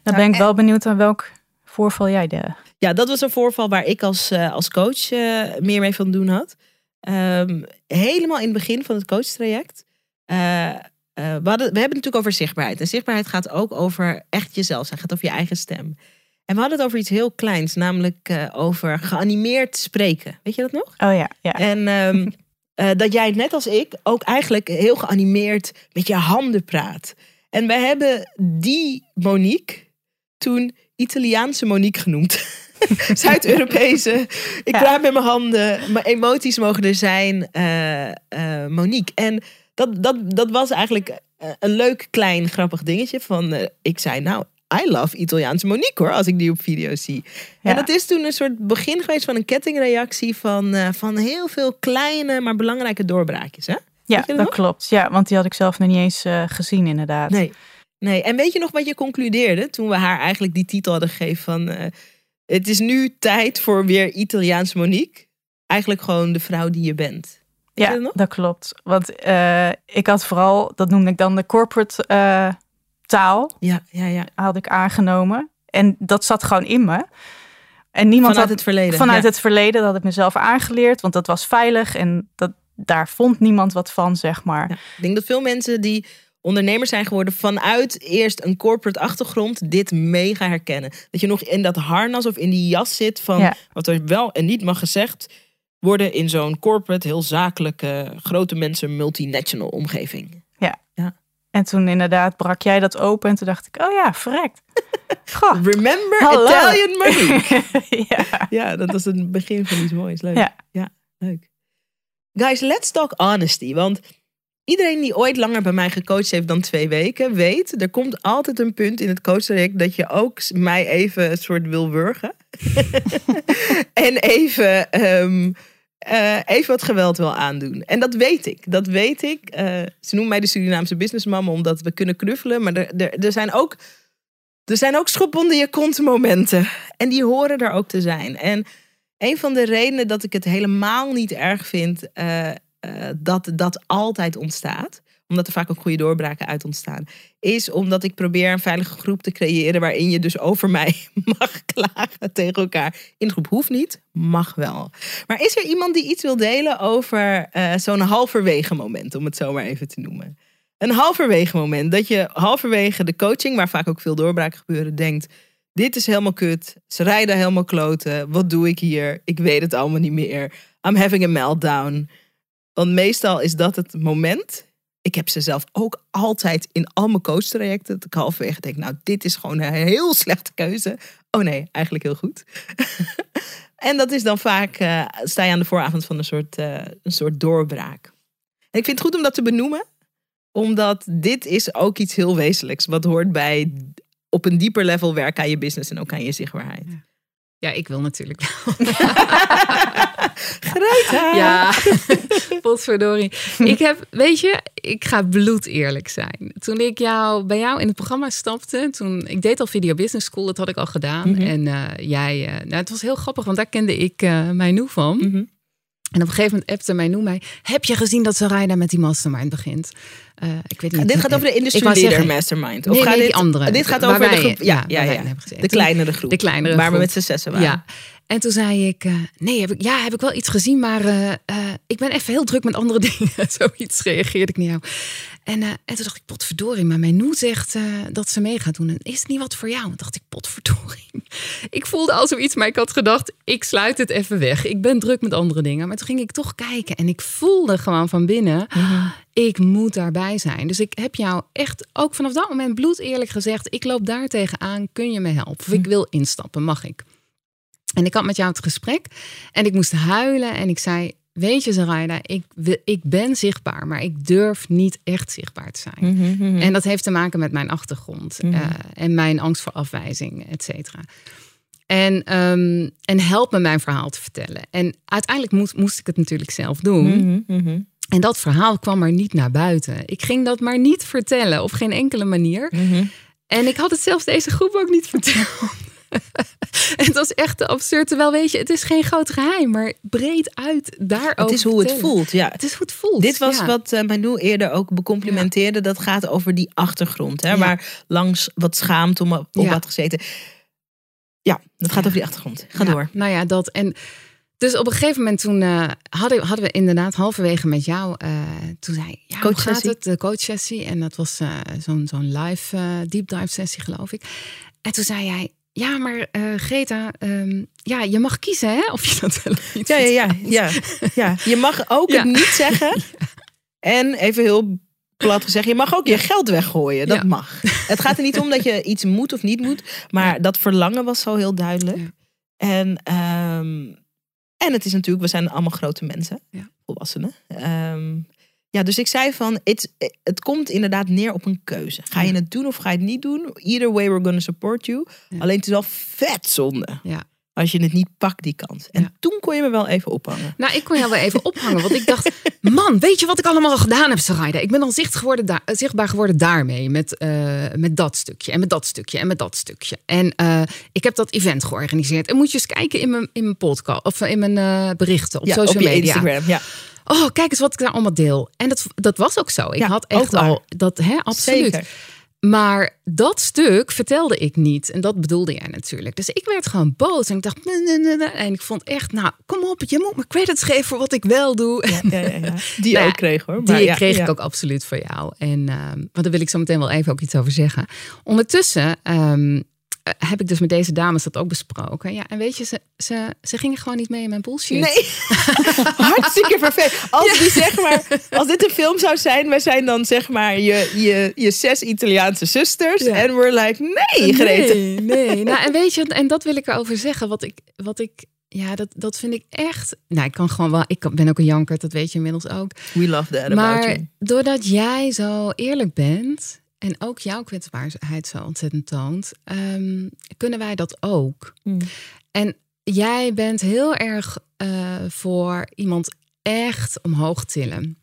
Speaker 2: Dan ben ik wel benieuwd aan welk voorval jij de.
Speaker 1: Ja, dat was een voorval waar ik als, eh, als coach eh, meer mee van doen had. Ehm, helemaal in het begin van het coachtraject. eh, eh, we, hadden, we hebben het natuurlijk over zichtbaarheid. En zichtbaarheid gaat ook over echt jezelf zijn. gaat over je eigen stem. En we hadden het over iets heel kleins. Namelijk eh, over geanimeerd spreken. Weet je dat nog?
Speaker 2: Oh ja, ja.
Speaker 1: En ehm, eh, dat jij net als ik ook eigenlijk heel geanimeerd met je handen praat. En wij hebben die Monique toen Italiaanse Monique genoemd. Zuid-Europese. Ik
Speaker 2: Ja.
Speaker 1: praat met mijn handen. Mijn emoties mogen er zijn. eh, eh, Monique. En dat, dat, dat was eigenlijk een leuk klein grappig dingetje. Van ik zei nou, I love Italiaanse Monique hoor. Als ik die op video zie.
Speaker 2: Ja.
Speaker 1: En dat is toen een soort begin geweest van een kettingreactie van, eh, van heel veel kleine, maar belangrijke doorbraakjes. Hè?
Speaker 2: Ja, dat klopt. Ja, want die had ik zelf nog niet eens eh, gezien, inderdaad.
Speaker 1: Nee. nee. En weet je nog wat je concludeerde toen we haar eigenlijk die titel hadden gegeven van... eh, het is nu tijd voor weer Italiaans Monique. Eigenlijk gewoon de vrouw die je bent. Weet je
Speaker 2: Ja,
Speaker 1: dat
Speaker 2: dat klopt. Want ik had vooral, dat noemde ik dan de corporate taal,
Speaker 1: Ja, ja, ja.
Speaker 2: had ik aangenomen. En dat zat gewoon in me. En niemand
Speaker 1: Vanuit
Speaker 2: had,
Speaker 1: het verleden.
Speaker 2: vanuit
Speaker 1: ja.
Speaker 2: het verleden, dat had ik mezelf aangeleerd, want dat was veilig en dat, daar vond niemand wat van, zeg maar.
Speaker 1: Ja. Ik denk dat veel mensen die ondernemers zijn geworden vanuit eerst een corporate achtergrond dit mega herkennen. Dat je nog in dat harnas of in die jas zit van
Speaker 2: Ja.
Speaker 1: wat er wel en niet mag gezegd worden in zo'n corporate, heel zakelijke, grote mensen, multinational omgeving.
Speaker 2: En toen inderdaad brak jij dat open en toen dacht ik, oh ja, verrekt. Goh.
Speaker 1: Remember
Speaker 2: Hallo.
Speaker 1: Italian Monique.
Speaker 2: ja.
Speaker 1: ja, dat was het begin van iets moois. Leuk.
Speaker 2: Ja.
Speaker 1: leuk. Guys, let's talk honesty. Want iedereen die ooit langer bij mij gecoacht heeft dan twee weken, weet, er komt altijd een punt in het coachtraject dat je ook mij even een soort wil wurgen. en even, ehm, eh, even wat geweld wil aandoen. En dat weet ik. Dat weet ik. Eh, ze noemen mij de Surinaamse businessmama omdat we kunnen knuffelen. Maar er, er, zijn ook... Er zijn ook schop onder je kont momenten. En die horen er ook te zijn. En een van de redenen dat ik het helemaal niet erg vind eh, dat dat altijd ontstaat, omdat er vaak ook goede doorbraken uit ontstaan, is omdat ik probeer een veilige groep te creëren waarin je dus over mij mag klagen tegen elkaar. In de groep hoeft niet, mag wel. Maar is er iemand die iets wil delen over eh, zo'n halverwege moment, om het zo maar even te noemen? Een halverwege moment. Dat je halverwege de coaching, waar vaak ook veel doorbraken gebeuren, denkt: dit is helemaal kut. Ze rijden helemaal kloten. Wat doe ik hier? Ik weet het allemaal niet meer. I'm having a meltdown. Want meestal is dat het moment. Ik heb ze zelf ook altijd in al mijn coachtrajecten. Dat ik halverwege denk, nou, dit is gewoon een heel slechte keuze. Oh nee, eigenlijk heel goed. en dat is dan vaak, eh, sta je aan de vooravond van een soort, eh, een soort doorbraak. En ik vind het goed om dat te benoemen. Omdat dit is ook iets heel wezenlijks. Wat hoort bij op een dieper level werken aan je business en ook aan je zichtbaarheid.
Speaker 4: Ja, ik wil natuurlijk wel.
Speaker 1: Greta!
Speaker 4: Ja, potverdorie. Ik heb, weet je, ik ga bloed eerlijk zijn. Toen ik jou, bij jou in het programma stapte, toen, ik deed al Video Business School, dat had ik al gedaan.
Speaker 1: Mhm.
Speaker 4: En eh, jij, eh, nou, het was heel grappig, want daar kende ik uh, Mijnou van.
Speaker 1: Mhm.
Speaker 4: En op een gegeven moment appte Mijnou mij, heb je gezien dat Sarayda met die mastermind begint? Uh, ik weet niet.
Speaker 1: dit gaat over de
Speaker 4: wou
Speaker 1: Leader
Speaker 4: zeggen-
Speaker 1: Mastermind. Of
Speaker 4: Nee,
Speaker 1: gaat
Speaker 4: nee,
Speaker 1: dit,
Speaker 4: die andere.
Speaker 1: Dit gaat over de
Speaker 4: wij-.
Speaker 1: Ja,
Speaker 4: ja.
Speaker 1: De kleinere groep.
Speaker 4: De kleinere
Speaker 1: Waar we met z'n zessen waren.
Speaker 4: Ja. En toen zei ik, eh, nee, heb ik, ja, heb ik wel iets gezien, maar eh, eh, ik ben even heel druk met andere dingen. Zoiets reageerde ik naar jou. En, eh, en toen dacht ik, potverdorie, maar mijn noe zegt eh, dat ze mee gaat doen. En is het niet wat voor jou? En dacht ik, potverdorie. Ik voelde al zoiets, maar ik had gedacht, ik sluit het even weg. Ik ben druk met andere dingen. Maar toen ging ik toch kijken en ik voelde gewoon van binnen, ik moet daarbij zijn. Dus ik heb jou echt ook vanaf dat moment bloed eerlijk gezegd, ik loop daar tegenaan, kun je me helpen? Of ik wil instappen, mag ik? En ik had met jou het gesprek en ik moest huilen en ik zei, weet je Zaraida, ik, ik ben zichtbaar, maar ik durf niet echt zichtbaar te zijn.
Speaker 1: Mhm,
Speaker 4: En dat heeft te maken met mijn achtergrond
Speaker 1: Mhm.
Speaker 4: eh, en mijn angst voor afwijzing, et cetera. En, ehm, en help me mijn verhaal te vertellen. En uiteindelijk moest, moest ik het natuurlijk zelf doen.
Speaker 1: Mhm, mhm,
Speaker 4: En dat verhaal kwam maar niet naar buiten. Ik ging dat maar niet vertellen, op geen enkele manier.
Speaker 1: mhm.
Speaker 4: En ik had het zelfs deze groep ook niet verteld. het was echt absurd. Terwijl weet je, het is geen groot geheim, maar breed uit daarover
Speaker 1: Het is hoe het voelt, ja.
Speaker 4: Het is hoe het voelt.
Speaker 1: Dit was
Speaker 4: ja.
Speaker 1: wat uh, Manu eerder ook becomplimenteerde. Dat gaat over die achtergrond. Hè,
Speaker 4: Ja.
Speaker 1: Waar langs wat schaamt om op had gezeten. Ja, dat gaat over die achtergrond. Ga door.
Speaker 4: Nou ja, dat. En dus op een gegeven moment toen eh, hadden, hadden we inderdaad halverwege met jou, eh, toen zei ja, hoe gaat het? De coachsessie. En dat was zo'n zo'n live deep dive sessie, geloof ik. En toen zei jij, ja, maar eh, Greta, ehm, ja, je mag kiezen hè, of je dat wel niet
Speaker 1: Ja, ja, ja, ja, ja. Je mag ook
Speaker 4: Ja.
Speaker 1: het niet zeggen. En even heel plat gezegd, je mag ook je geld weggooien. Dat mag. Het gaat er niet om dat je iets moet of niet moet. Maar dat verlangen was zo heel duidelijk. En, ehm, en het is natuurlijk, we zijn allemaal grote mensen. Volwassenen. Ehm, ja, dus ik zei van, het, het komt inderdaad neer op een keuze. Ga je het doen of ga je het niet doen? Either way, we're gonna support you.
Speaker 4: Ja.
Speaker 1: Alleen het is wel vet zonde.
Speaker 4: Ja.
Speaker 1: als je het niet pakt, die kans. En
Speaker 4: Ja.
Speaker 1: toen kon je me wel even ophangen.
Speaker 4: Nou, ik kon jou wel even ophangen. Want ik dacht, man, weet je wat ik allemaal al gedaan heb, Sarayda? Ik ben al zicht geworden zichtbaar geworden daarmee. Met, eh, met dat stukje en met dat stukje en met dat stukje. En eh, ik heb dat event georganiseerd. En moet je eens kijken in mijn, in mijn podcast of in mijn eh, berichten op
Speaker 1: ja,
Speaker 4: social
Speaker 1: op je
Speaker 4: media.
Speaker 1: Instagram. Ja.
Speaker 4: Oh, kijk eens wat ik daar allemaal deel. En dat, dat was ook zo. Ik
Speaker 1: Ja,
Speaker 4: had echt al dat, hè, absoluut.
Speaker 1: Zeker.
Speaker 4: Maar dat stuk vertelde ik niet. En dat bedoelde jij natuurlijk. Dus ik werd gewoon boos. En ik dacht, nee, nee, nee, nee. En ik vond echt, nou, kom op. Je moet me credits geven voor wat ik wel doe.
Speaker 1: Ja, ja, ja, ja. Die
Speaker 4: Nou
Speaker 1: ook kreeg hoor.
Speaker 4: Die
Speaker 1: Maar ja,
Speaker 4: kreeg ik ook absoluut voor jou. En, ehm, want daar wil ik zo meteen wel even ook iets over zeggen. Ondertussen eh, heb ik dus met deze dames dat ook besproken. Ja, en weet je, ze, ze, ze gingen gewoon niet mee in mijn bullshit.
Speaker 1: Nee, hartstikke vervelend. Als, die, zeg maar, als dit een film zou zijn, wij zijn dan zeg maar je, je, je zes Italiaanse zusters.
Speaker 4: Ja.
Speaker 1: En we're like, nee, Greta.
Speaker 4: Nee, nee. Nou, en weet je, en dat wil ik erover zeggen. Wat ik, wat ik ja, dat, dat vind ik echt. Nou, ik kan gewoon wel. Ik ben ook een janker, dat weet je inmiddels ook.
Speaker 1: We love that about
Speaker 4: Maar doordat jij zo eerlijk bent en ook jouw kwetsbaarheid zo ontzettend toont, ehm, kunnen wij dat ook.
Speaker 1: Hmm.
Speaker 4: En jij bent heel erg eh, voor iemand echt omhoog tillen.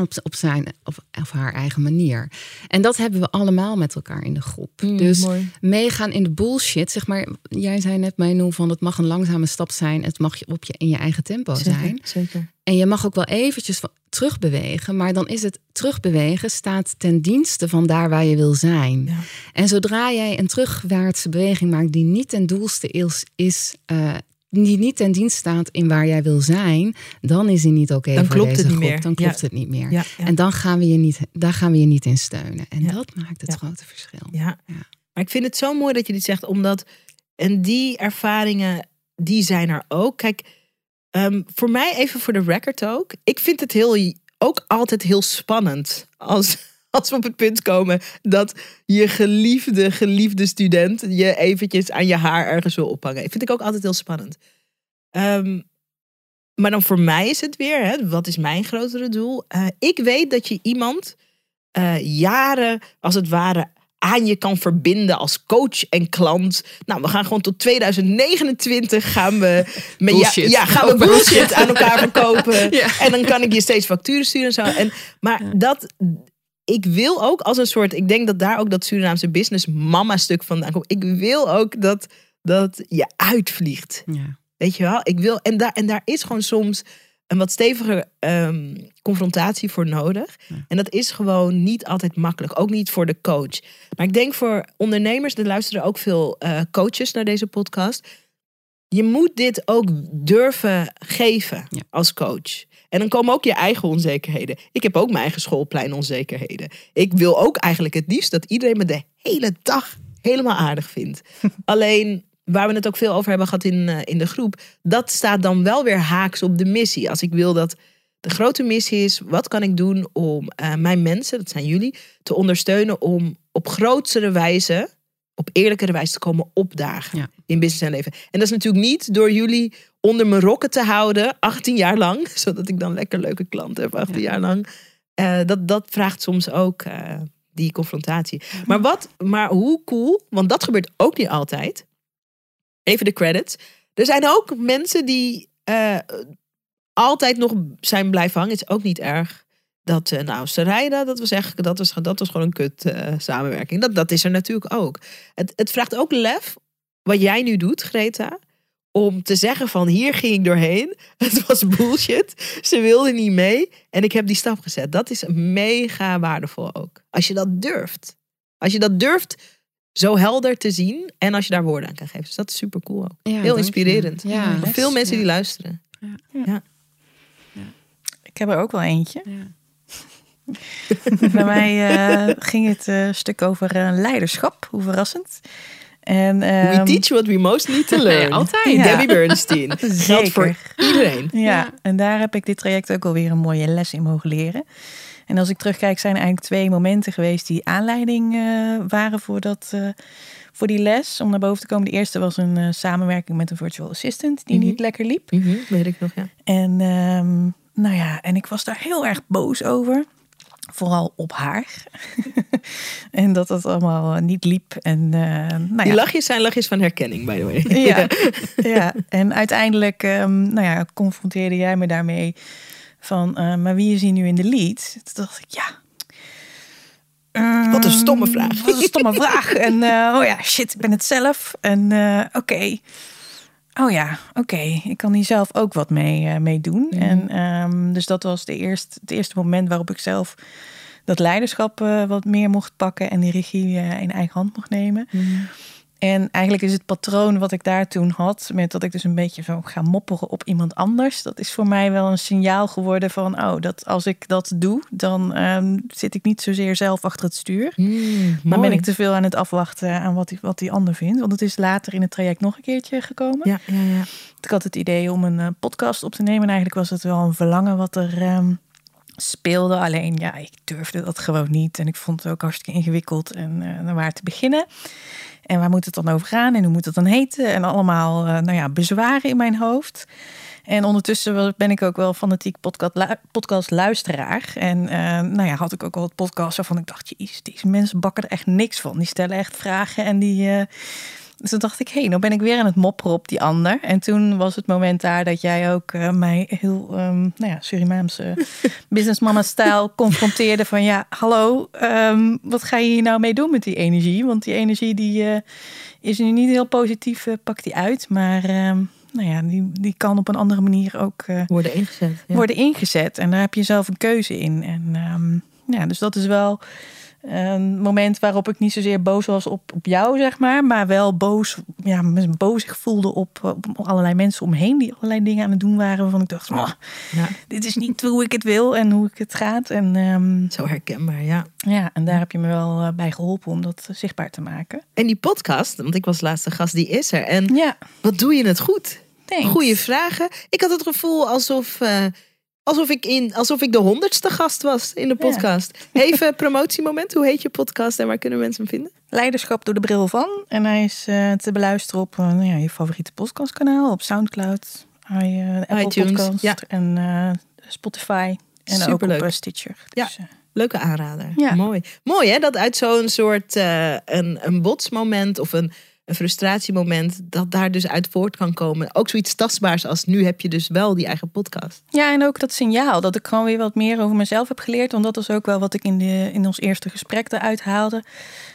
Speaker 4: Op, op zijn of, of haar eigen manier. En dat hebben we allemaal met elkaar in de groep.
Speaker 1: Mm,
Speaker 4: dus
Speaker 1: mooi.
Speaker 4: meegaan in de bullshit. Zeg maar, jij zei net, Mijno, van het mag een langzame stap zijn. Het mag je op je in je eigen tempo zijn.
Speaker 1: Zeker.
Speaker 4: En je mag ook wel eventjes terugbewegen. Maar dan is het terugbewegen staat ten dienste van daar waar je wil zijn.
Speaker 1: Ja.
Speaker 4: En zodra jij een terugwaartse beweging maakt die niet ten doelste is, is eh, die niet ten dienste staat in waar jij wil zijn, dan is die niet oké
Speaker 1: Dan
Speaker 4: voor
Speaker 1: klopt
Speaker 4: deze
Speaker 1: het niet
Speaker 4: groep.
Speaker 1: meer.
Speaker 4: Dan klopt
Speaker 1: Ja.
Speaker 4: het niet meer.
Speaker 1: Ja, ja.
Speaker 4: En dan gaan we je niet, daar gaan we je niet in steunen. En dat maakt het grote verschil.
Speaker 1: Ja.
Speaker 4: Ja.
Speaker 1: Maar ik vind het zo mooi dat je dit zegt, omdat. En die ervaringen, die zijn er ook. Kijk, ehm, voor mij even voor de record ook. Ik vind het heel, ook altijd heel spannend als, als we op het punt komen dat je geliefde, geliefde student je eventjes aan je haar ergens wil ophangen. Vind ik ook altijd heel spannend. Ehm, maar dan voor mij is het weer, hè, wat is mijn grotere doel? Eh, ik weet dat je iemand eh, jaren, als het ware, aan je kan verbinden als coach en klant. Nou, we gaan gewoon tot 2029 gaan we met ja, gaan we bullshit aan elkaar verkopen.
Speaker 4: Ja.
Speaker 1: En dan kan ik je steeds facturen sturen en zo. En, maar dat, ik wil ook als een soort, ik denk dat daar ook dat Surinaamse business mama stuk vandaan komt. Ik wil ook dat, dat je uitvliegt.
Speaker 4: Ja.
Speaker 1: Weet je wel? Ik wil, en, daar, en daar is gewoon soms een wat stevige ehm, confrontatie voor nodig. En dat is gewoon niet altijd makkelijk. Ook niet voor de coach. Maar ik denk voor ondernemers, er luisteren ook veel eh, coaches naar deze podcast. Je moet dit ook durven geven
Speaker 4: Ja.
Speaker 1: als coach. En dan komen ook je eigen onzekerheden. Ik heb ook mijn eigen schoolplein onzekerheden. Ik wil ook eigenlijk het liefst dat iedereen me de hele dag helemaal aardig vindt. Alleen waar we het ook veel over hebben gehad in, eh, in de groep, dat staat dan wel weer haaks op de missie. Als ik wil dat de grote missie is, wat kan ik doen om eh, mijn mensen, dat zijn jullie, te ondersteunen om op grotere wijze, op eerlijkere wijze te komen opdagen
Speaker 4: Ja.
Speaker 1: in business en leven. En dat is natuurlijk niet door jullie onder mijn rokken te houden, 18 jaar lang, zodat ik dan lekker leuke klanten heb 18
Speaker 4: Ja.
Speaker 1: jaar lang. Eh, dat, dat vraagt soms ook eh, die confrontatie. Maar, wat, maar hoe cool, want dat gebeurt ook niet altijd. Even de credits. Er zijn ook mensen die eh, altijd nog zijn blijven hangen. Het is ook niet erg. Dat, nou, Sarayda, dat was echt, dat was, dat was gewoon een kut samenwerking. Dat, dat is er natuurlijk ook. Het, het vraagt ook lef, wat jij nu doet, Greta, om te zeggen van hier ging ik doorheen. Het was bullshit. Ze wilde niet mee en ik heb die stap gezet. Dat is mega waardevol ook. Als je dat durft. Als je dat durft zo helder te zien en als je daar woorden aan kan geven. Dus dat is super cool ook.
Speaker 4: Ja,
Speaker 1: Heel inspirerend.
Speaker 4: Ja,
Speaker 1: Voor veel mensen
Speaker 4: ja.
Speaker 1: die luisteren.
Speaker 5: Ik heb er ook wel eentje.
Speaker 4: Ja.
Speaker 5: Bij mij eh, ging het eh, stuk over eh, leiderschap. Hoe verrassend. En,
Speaker 1: We
Speaker 5: ehm,
Speaker 1: teach what we most need to
Speaker 4: Nee,
Speaker 1: learn.
Speaker 4: altijd.
Speaker 5: Ja.
Speaker 1: Debbie Bernstein. Geldt voor iedereen.
Speaker 5: Ja,
Speaker 4: Ja.
Speaker 5: en daar heb ik dit traject ook alweer een mooie les in mogen leren. En als ik terugkijk, zijn er eigenlijk twee momenten geweest die aanleiding eh, waren voor, dat, eh, voor die les. Om naar boven te komen. De eerste was een eh, samenwerking met een virtual assistant die
Speaker 1: Mhm.
Speaker 5: niet lekker liep.
Speaker 1: Weet ik nog, ja.
Speaker 5: En ehm, nou ja, en ik was daar heel erg boos over. Vooral op haar. en dat dat allemaal eh, niet liep. En, uh, nou
Speaker 1: Die
Speaker 5: ja.
Speaker 1: lachjes zijn lachjes van herkenning, by the way.
Speaker 5: Ja, ja. en uiteindelijk um, nou ja, confronteerde jij me daarmee van, uh, maar wie is hier nu in de lead? Toen dacht ik, ja. Um,
Speaker 1: wat een stomme vraag.
Speaker 5: Wat een stomme vraag. En uh, oh ja, shit, ik ben het zelf. En uh, oké. Okay. Oh ja, oké. Okay. Ik kan hier zelf ook wat mee, uh, mee doen. Mm. En um, dus dat was de eerste, het eerste moment waarop ik zelf dat leiderschap uh, wat meer mocht pakken en die regie uh, in eigen hand mocht nemen.
Speaker 1: Mm.
Speaker 5: En eigenlijk is het patroon wat ik daar toen had, met dat ik dus een beetje zo ga mopperen op iemand anders, dat is voor mij wel een signaal geworden van, oh, dat als ik dat doe, dan um, zit ik niet zozeer zelf achter het stuur.
Speaker 1: Mm,
Speaker 5: maar ben ik te veel aan het afwachten aan wat die, wat die ander vindt. Want het is later in het traject nog een keertje gekomen.
Speaker 1: Ja, ja, ja.
Speaker 5: Ik had het idee om een uh, podcast op te nemen. En eigenlijk was het wel een verlangen wat er um, speelde. Alleen ja, ik durfde dat gewoon niet. En ik vond het ook hartstikke ingewikkeld en uh, waar te beginnen. En waar moet het dan over gaan? En hoe moet het dan heten? En allemaal uh, nou ja, bezwaren in mijn hoofd. En ondertussen ben ik ook wel fanatiek podcast, podcast luisteraar. En uh, nou ja, had ik ook wel het podcast waarvan ik dacht... Jeez, deze mensen bakken er echt niks van. Die stellen echt vragen en die... dus toen dacht ik, hé, hey, nou ben ik weer aan het mopperen op die ander. En toen was het moment daar dat jij ook uh, mij heel, um, nou ja, Surinaamse businessmama-stijl confronteerde van... Ja, hallo, um, wat ga je hier nou mee doen met die energie? Want die energie die uh, is nu niet heel positief, uh, pakt die uit. Maar um, nou ja, die, die kan op een andere manier ook
Speaker 1: worden ingezet.
Speaker 5: Ja. Worden ingezet. En daar heb je zelf een keuze in. En ja, dus dat is wel een moment waarop ik niet zozeer boos was op, op jou, zeg maar. Maar wel boos, ja, boos ik voelde op, op allerlei mensen omheen die allerlei dingen aan het doen waren. Waarvan ik dacht, oh, ja. dit is niet hoe ik het wil en hoe ik het gaat. En, um,
Speaker 1: Zo herkenbaar, ja.
Speaker 5: Ja, en daar heb je me wel uh, bij geholpen om dat zichtbaar te maken.
Speaker 1: En die podcast, want ik was laatste gast, die is er. En
Speaker 5: ja.
Speaker 1: wat doe je het goed?
Speaker 5: Thanks.
Speaker 1: Goeie vragen. Ik had het gevoel alsof... Uh, Alsof ik, in, alsof ik de honderdste gast was in de podcast. Ja. Even promotiemoment. Hoe heet je podcast en waar kunnen mensen hem vinden?
Speaker 5: Leiderschap door de bril van. En hij is uh, te beluisteren op uh, nou ja, je favoriete podcastkanaal. Op Soundcloud, uh, Apple
Speaker 1: iTunes,
Speaker 5: Podcast
Speaker 1: ja.
Speaker 5: en Spotify. En
Speaker 1: Superleuk.
Speaker 5: ook op Stitcher.
Speaker 1: Ja.
Speaker 5: Dus,
Speaker 1: Leuke aanrader.
Speaker 5: Ja.
Speaker 1: Mooi. Mooi hè, dat uit zo'n soort een, een botsmoment of een een frustratiemoment, dat daar dus uit voort kan komen. Ook zoiets tastbaars als nu heb je dus wel die eigen podcast.
Speaker 5: Ja, en ook dat signaal dat ik gewoon weer wat meer over mezelf heb geleerd. Want dat is ook wel wat ik in, de, in ons eerste gesprek eruit haalde.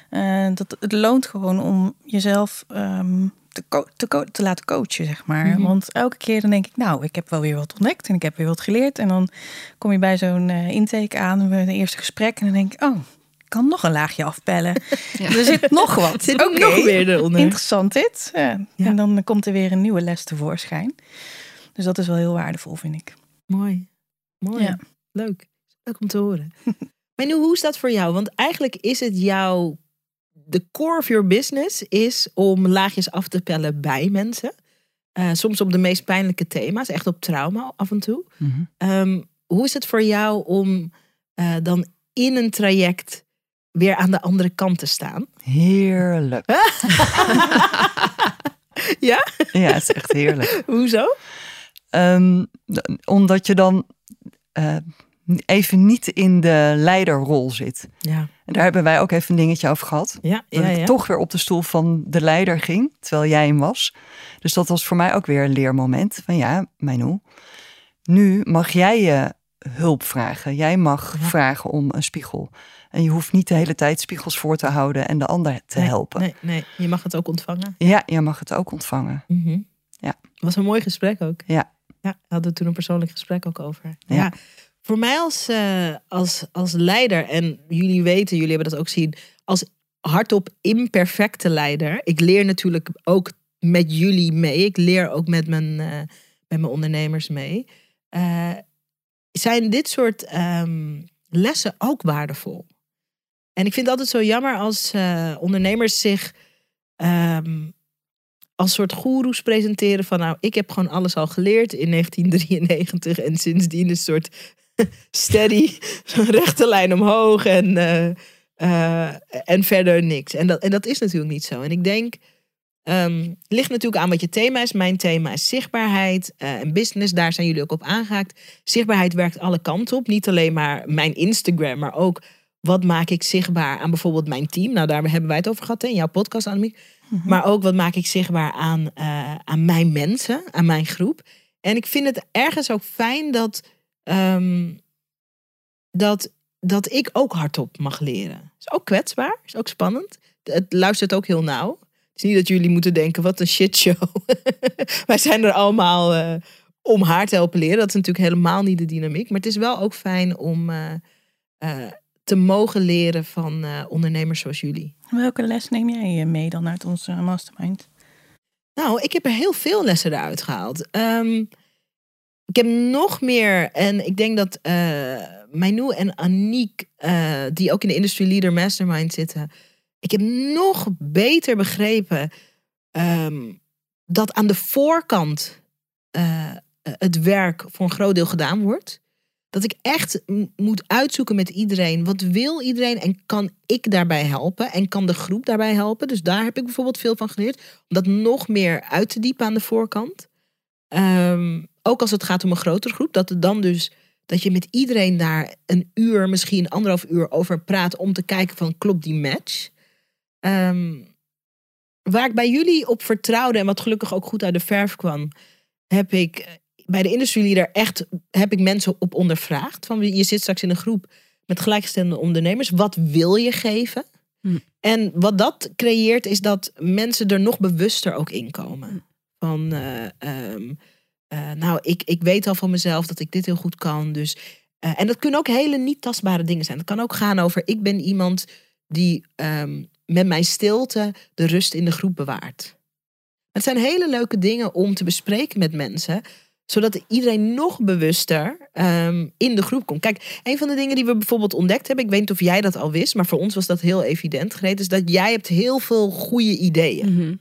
Speaker 5: Uh, dat het loont gewoon om jezelf um, te, te, te, laten coachen, zeg maar.
Speaker 1: Mhm.
Speaker 5: Mm -hmm. Want elke keer dan denk ik, nou, ik heb wel weer wat ontdekt en ik heb weer wat geleerd. En dan kom je bij zo'n uh, intake aan, het eerste gesprek, en dan denk ik, oh, kan nog een laagje afpellen. Ja. Er zit nog wat.
Speaker 1: zit okay. nog weer eronder.
Speaker 5: Interessant dit. Ja. Ja. En dan komt er weer een nieuwe les tevoorschijn. Dus dat is wel heel waardevol, vind ik.
Speaker 1: Mooi. Mooi. Ja. Leuk. Leuk om te horen. maar nu, hoe is dat voor jou? Want eigenlijk is het jouw... De core of your business is om laagjes af te pellen bij mensen. Uh, soms op de meest pijnlijke thema's. Echt op trauma af en toe.
Speaker 3: Mm -hmm.
Speaker 1: um, hoe is het voor jou om uh, dan in een traject weer aan de andere kant te staan.
Speaker 3: Heerlijk.
Speaker 1: ja?
Speaker 3: Ja, het is echt heerlijk.
Speaker 1: Hoezo?
Speaker 3: Um, omdat je dan uh, even niet in de leiderrol zit.
Speaker 1: Ja.
Speaker 3: En daar hebben wij ook even een dingetje over gehad.
Speaker 1: Ja,
Speaker 3: dat
Speaker 1: ja,
Speaker 3: ik
Speaker 1: ja.
Speaker 3: toch weer op de stoel van de leider ging, terwijl jij hem was. Dus dat was voor mij ook weer een leermoment. Van ja, Mijnol, nu mag jij je hulp vragen. Jij mag
Speaker 1: Ja.
Speaker 3: vragen om een spiegel. En je hoeft niet de hele tijd spiegels voor te houden en de ander te
Speaker 1: Nee,
Speaker 3: helpen.
Speaker 1: Nee, nee, je mag het ook ontvangen.
Speaker 3: Ja, je mag het ook ontvangen.
Speaker 1: Mhm.
Speaker 3: Ja.
Speaker 1: was een mooi gesprek ook.
Speaker 3: Ja.
Speaker 1: Ja, we hadden toen een persoonlijk gesprek ook over. Ja.
Speaker 3: Ja.
Speaker 1: Voor mij als, eh, als, als leider, en jullie weten, jullie hebben dat ook zien, als hardop imperfecte leider. Ik leer natuurlijk ook met jullie mee. Ik leer ook met mijn, eh, met mijn ondernemers mee. Eh, zijn dit soort ehm, lessen ook waardevol? En ik vind het altijd zo jammer als eh, ondernemers zich ehm, als soort goeroes presenteren van nou, ik heb gewoon alles al geleerd in 1993 en sindsdien een soort steady, rechte lijn omhoog en, eh, eh, en verder niks. En dat, en dat is natuurlijk niet zo. En ik denk Ehm, ligt natuurlijk aan wat je thema is. Mijn thema is zichtbaarheid en business. Daar zijn jullie ook op aangehaakt. Zichtbaarheid werkt alle kanten op. Niet alleen maar mijn Instagram, maar ook wat maak ik zichtbaar aan bijvoorbeeld mijn team. Nou, daar hebben wij het over gehad in jouw podcast, Annemiek. Maar ook wat maak ik zichtbaar aan, eh, aan mijn mensen, aan mijn groep. En ik vind het ergens ook fijn dat, ehm, dat, dat ik ook hardop mag leren. Is ook kwetsbaar, is ook spannend. Het luistert ook heel nauw. Het is niet dat jullie moeten denken, wat een shitshow. Wij zijn er allemaal eh, om haar te helpen leren. Dat is natuurlijk helemaal niet de dynamiek. Maar het is wel ook fijn om eh, te mogen leren van eh, ondernemers zoals jullie.
Speaker 5: Welke les neem jij eh, mee dan uit onze mastermind?
Speaker 1: Nou, ik heb er heel veel lessen eruit gehaald. Ehm, ik heb nog meer, en ik denk dat Meinou en Aniek, die ook in de Industry Leader Mastermind zitten, ik heb nog beter begrepen ehm, dat aan de voorkant het werk voor een groot deel gedaan wordt. Dat ik echt moet uitzoeken met iedereen. Wat wil iedereen en kan ik daarbij helpen? En kan de groep daarbij helpen? Dus daar heb ik bijvoorbeeld veel van geleerd. Om dat nog meer uit te diepen aan de voorkant. Ehm, ook als het gaat om een grotere groep. Dat het dan dus dat je met iedereen daar een uur, misschien anderhalf uur over praat. Om te kijken van klopt die match? Ehm, waar ik bij jullie op vertrouwde en wat gelukkig ook goed uit de verf kwam, heb ik bij de industry leader echt heb ik mensen op ondervraagd. Van je zit straks in een groep met gelijkgestemde ondernemers. Wat wil je geven?
Speaker 4: Hm.
Speaker 1: En wat dat creëert is dat mensen er nog bewuster ook in komen. Van eh, ehm, eh, nou, ik, ik weet al van mezelf dat ik dit heel goed kan. Dus, eh, en dat kunnen ook hele niet tastbare dingen zijn. Het kan ook gaan over ik ben iemand die ehm, met mijn stilte de rust in de groep bewaart. Het zijn hele leuke dingen om te bespreken met mensen zodat iedereen nog bewuster ehm, in de groep komt. Kijk, een van de dingen die we bijvoorbeeld ontdekt hebben, ik weet niet of jij dat al wist, maar voor ons was dat heel evident, Greet, is dat jij hebt heel veel goede ideeën.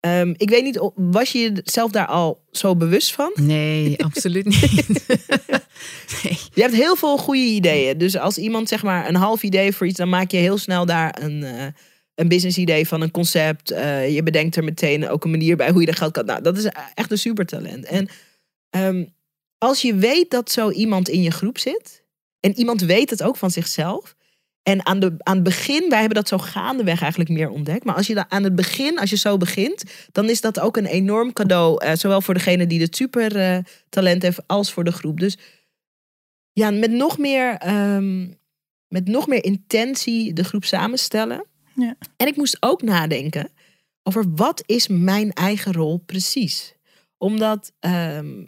Speaker 1: Ehm, ik weet niet, of- was je zelf daar al zo bewust van?
Speaker 4: Nee, absoluut niet. nee.
Speaker 1: Je hebt heel veel goede ideeën. Dus als iemand zeg maar een half idee voor iets, dan maak je heel snel daar een, eh, een business idee van een concept. Eh, je bedenkt er meteen ook een manier bij hoe je dat geld kan. Nou, dat is echt een supertalent. En ehm, als je weet dat zo iemand in je groep zit, en iemand weet het ook van zichzelf. En aan, de, aan het begin, wij hebben dat zo gaandeweg eigenlijk meer ontdekt. Maar als je da- aan het begin, als je zo begint, dan is dat ook een enorm cadeau. eh, zowel voor degene die het super eh, talent heeft, als voor de groep. Dus ja, met nog meer, ehm, met nog meer intentie de groep samenstellen.
Speaker 5: Ja.
Speaker 1: En ik moest ook nadenken over wat is mijn eigen rol precies. Omdat, ehm,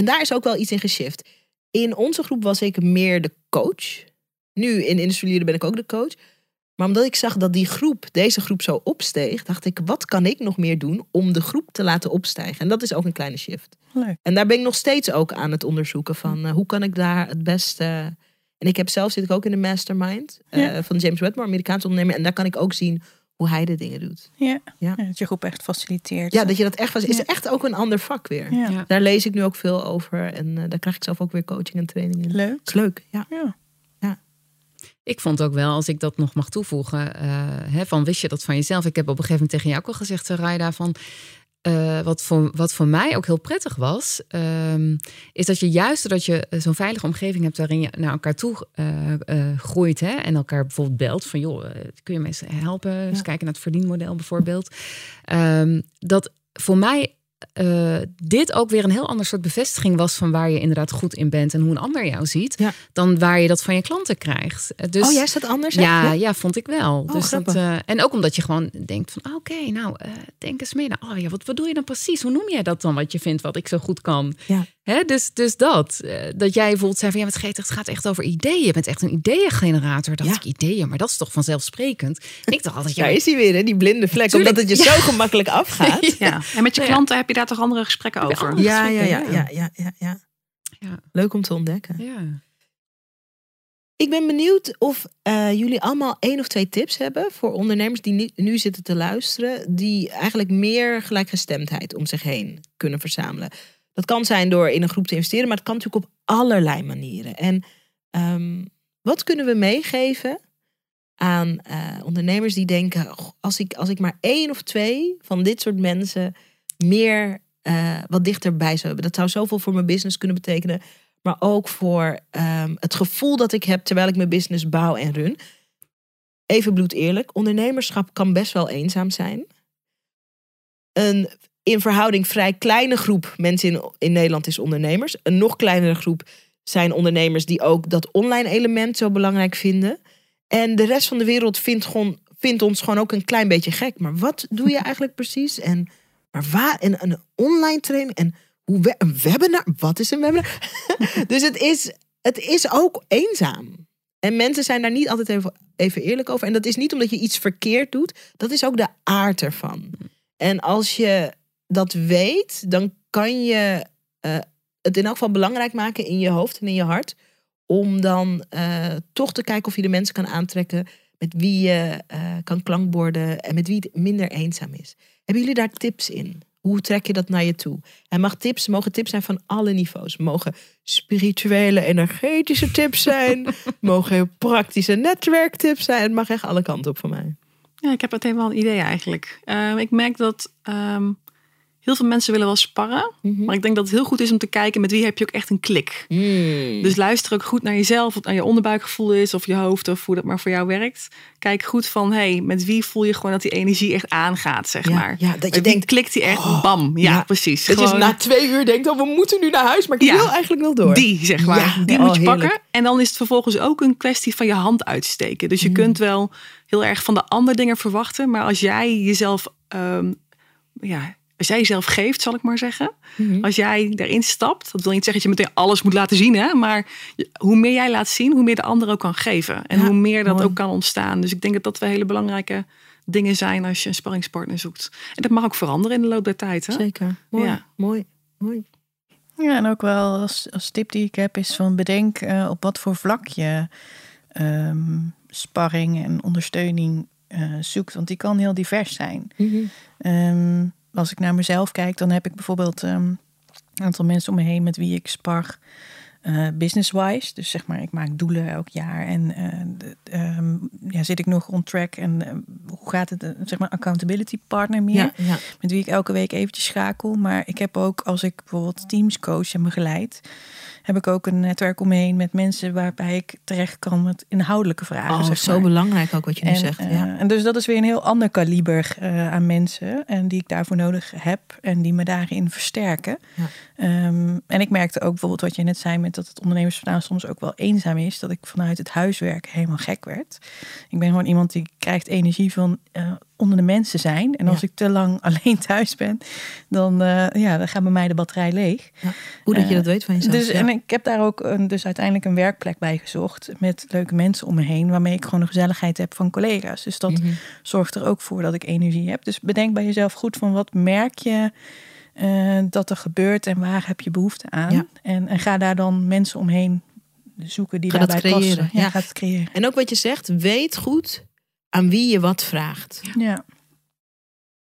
Speaker 1: en daar is ook wel iets in geshift. In onze groep was ik meer de coach. Nu in Industry Leader ben ik ook de coach. Maar omdat ik zag dat die groep, deze groep zo opsteeg, dacht ik, wat kan ik nog meer doen om de groep te laten opstijgen? En dat is ook een kleine shift.
Speaker 5: Leuk.
Speaker 1: En daar ben ik nog steeds ook aan het onderzoeken van eh, hoe kan ik daar het beste. En ik heb zelf zit ik ook in de mastermind eh,
Speaker 5: Ja.
Speaker 1: van James Wedmore, Amerikaanse ondernemer. En daar kan ik ook zien hoe hij de dingen doet.
Speaker 5: Ja.
Speaker 1: Ja.
Speaker 5: Ja, dat je groep echt faciliteert.
Speaker 1: Ja, dat je dat echt was. Is
Speaker 5: Ja.
Speaker 1: echt ook een ander vak weer.
Speaker 5: Ja.
Speaker 4: Ja.
Speaker 1: Daar lees ik nu ook veel over. En eh, daar krijg ik zelf ook weer coaching en training in.
Speaker 5: Leuk.
Speaker 1: Is leuk, ja.
Speaker 5: Ja.
Speaker 4: Ik vond ook wel, als ik dat nog mag toevoegen, eh, hè, van wist je dat van jezelf? Ik heb op een gegeven moment tegen jou ook al gezegd, Raida, van eh, wat, voor, wat voor mij ook heel prettig was, ehm, is dat je juist doordat je zo'n veilige omgeving hebt waarin je naar elkaar toe eh, eh, groeit hè, en elkaar bijvoorbeeld belt van joh, eh, kun je mensen helpen? Eens kijken naar het verdienmodel bijvoorbeeld. Ehm, dat voor mij eh, dit ook weer een heel ander soort bevestiging was van waar je inderdaad goed in bent en hoe een ander jou ziet,
Speaker 1: Ja.
Speaker 4: dan waar je dat van je klanten krijgt. Eh, Dus,
Speaker 1: oh, jij staat anders?
Speaker 4: ja, ja, vond ik wel. dus dat, eh, en ook omdat je gewoon denkt van, ah, oké, nou, denk eens mee. Nou, oh ja, wat, wat doe je dan precies? Hoe noem jij dat dan, wat je vindt, wat ik zo goed kan?
Speaker 1: Ja.
Speaker 4: Hè, dus, dus dat. eh, dat jij bijvoorbeeld zei van, ja, met het gaat echt over ideeën. Je bent echt een ideeëngenerator. Dacht
Speaker 1: Ja.
Speaker 4: ik, ideeën, maar dat is toch vanzelfsprekend? En ik dacht altijd, ja,
Speaker 1: Daar is hij weer, hè? die blinde vlek.
Speaker 4: Tuurlijk,
Speaker 1: Omdat het je
Speaker 4: ja.
Speaker 1: zo gemakkelijk afgaat.
Speaker 2: Ja. En met je
Speaker 4: Nou ja.
Speaker 2: klanten heb je daar toch andere gesprekken over?
Speaker 4: andere
Speaker 1: Ja, ja, ja, ja, ja, ja, ja.
Speaker 4: Ja.
Speaker 1: Leuk om te ontdekken.
Speaker 4: ja.
Speaker 1: Ik ben benieuwd of eh, jullie allemaal één of twee tips hebben voor ondernemers die nu, nu zitten te luisteren, die eigenlijk meer gelijkgestemdheid om zich heen kunnen verzamelen. Dat kan zijn door in een groep te investeren, maar het kan natuurlijk op allerlei manieren. En ehm, wat kunnen we meegeven aan eh, ondernemers die denken: "Goh, als ik, als ik maar één of twee van dit soort mensen meer eh, wat dichterbij zou hebben. Dat zou zoveel voor mijn business kunnen betekenen. Maar ook voor ehm, het gevoel dat ik heb terwijl ik mijn business bouw en run. Even bloed eerlijk, ondernemerschap kan best wel eenzaam zijn. Een in verhouding vrij kleine groep mensen in, in Nederland is ondernemers. Een nog kleinere groep zijn ondernemers die ook dat online element zo belangrijk vinden. En de rest van de wereld vindt, gewoon, vindt ons gewoon ook een klein beetje gek. Maar wat doe je eigenlijk precies? En, maar waar? En een online training? En hoe we, een webinar? Wat is een webinar? dus het is, het is ook eenzaam. En mensen zijn daar niet altijd even, even eerlijk over. En dat is niet omdat je iets verkeerd doet. Dat is ook de aard ervan. En als je dat weet, dan kan je eh, het in elk geval belangrijk maken in je hoofd en in je hart. Om dan eh, toch te kijken of je de mensen kan aantrekken met wie je eh, kan klankborden en met wie het minder eenzaam is. Hebben jullie daar tips in? Hoe trek je dat naar je toe? En mag tips, mogen tips zijn van alle niveaus. Mogen spirituele, energetische tips zijn. mogen praktische netwerktips zijn. Het mag echt alle kanten op van mij.
Speaker 6: Ja, ik heb meteen wel een idee eigenlijk. Ehm, ik merk dat ehm, heel veel mensen willen wel sparren.
Speaker 1: Mhm.
Speaker 6: Maar ik denk dat het heel goed is om te kijken met wie heb je ook echt een klik.
Speaker 1: Hmm.
Speaker 6: Dus luister ook goed naar jezelf, het aan je onderbuikgevoel is, of je hoofd, of hoe dat maar voor jou werkt. Kijk goed van, hey, met wie voel je gewoon dat die energie echt aangaat, zeg
Speaker 1: Ja,
Speaker 6: maar.
Speaker 1: ja, dat je
Speaker 6: Met
Speaker 1: denkt,
Speaker 6: klikt die echt,
Speaker 1: oh,
Speaker 6: bam. Ja,
Speaker 1: ja.
Speaker 6: precies.
Speaker 1: Dat je
Speaker 6: Gewoon
Speaker 1: na twee uur denkt, oh, we moeten nu naar huis. Maar ik
Speaker 6: Ja.
Speaker 1: wil eigenlijk nog door.
Speaker 6: die, zeg maar. Die
Speaker 1: oh,
Speaker 6: moet je
Speaker 1: heerlijk.
Speaker 6: pakken. En dan is het vervolgens ook een kwestie van je hand uitsteken. Dus je
Speaker 1: Mm.
Speaker 6: kunt wel heel erg van de ander dingen verwachten. Maar als jij jezelf, ehm, ja, als jij jezelf geeft, zal ik maar zeggen.
Speaker 1: Mhm.
Speaker 6: Als jij daarin stapt, dat wil niet zeggen dat je meteen alles moet laten zien, hè? maar hoe meer jij laat zien, hoe meer de ander ook kan geven. En
Speaker 1: Ja,
Speaker 6: hoe meer dat
Speaker 1: mooi.
Speaker 6: ook kan ontstaan. Dus ik denk dat dat wel hele belangrijke dingen zijn als je een sparringspartner zoekt. En dat mag ook veranderen in de loop der tijd. Hè?
Speaker 1: Zeker. Mooi,
Speaker 6: Ja.
Speaker 1: mooi, mooi.
Speaker 5: Ja, en ook wel als, als tip die ik heb is van bedenk eh, op wat voor vlak je ehm, sparring en ondersteuning eh, zoekt. Want die kan heel divers zijn.
Speaker 1: Mhm.
Speaker 5: Ehm, als ik naar mezelf kijk, dan heb ik bijvoorbeeld ehm, een aantal mensen om me heen met wie ik spar. eh, business-wise. Dus zeg maar, ik maak doelen elk jaar. En eh, ehm, ja, zit ik nog on track? En eh, hoe gaat het? zeg maar, accountability partner meer
Speaker 1: Ja, ja.
Speaker 5: met wie ik elke week eventjes schakel. Maar ik heb ook, als ik bijvoorbeeld teams coach en begeleid, heb ik ook een netwerk om me heen met mensen waarbij ik terecht kan met inhoudelijke vragen.
Speaker 1: Oh,
Speaker 5: zeg
Speaker 1: zo belangrijk ook wat je nu
Speaker 5: En,
Speaker 1: zegt.
Speaker 5: eh,
Speaker 1: ja.
Speaker 5: en dus dat is weer een heel ander kaliber eh, aan mensen en die ik daarvoor nodig heb en die me daarin versterken.
Speaker 1: Ja.
Speaker 5: Ehm, en ik merkte ook bijvoorbeeld wat je net zei met dat het ondernemersverhaal soms ook wel eenzaam is, dat ik vanuit het huiswerk helemaal gek werd. Ik ben gewoon iemand die krijgt energie van eh, onder de mensen zijn. En als
Speaker 1: Ja.
Speaker 5: ik te lang alleen thuis ben, dan, eh, ja, dan gaat bij mij de batterij leeg.
Speaker 1: Hoe dat je
Speaker 5: eh,
Speaker 1: dat weet van jezelf.
Speaker 5: Dus,
Speaker 1: ja.
Speaker 5: En ik heb daar ook een, dus uiteindelijk een werkplek bij gezocht. Met leuke mensen om me heen. Waarmee ik gewoon een gezelligheid heb van collega's. Dus dat
Speaker 1: Mhm.
Speaker 5: zorgt er ook voor dat ik energie heb. Dus bedenk bij jezelf goed van wat merk je eh, dat er gebeurt. En waar heb je behoefte aan.
Speaker 1: Ja.
Speaker 5: En, en ga daar dan mensen omheen zoeken die
Speaker 1: Ga dat
Speaker 5: daarbij
Speaker 1: creëren,
Speaker 5: passen. Ja,
Speaker 1: ja.
Speaker 5: ga het creëren.
Speaker 1: En ook wat je zegt, weet goed aan wie je wat vraagt.
Speaker 5: Ja.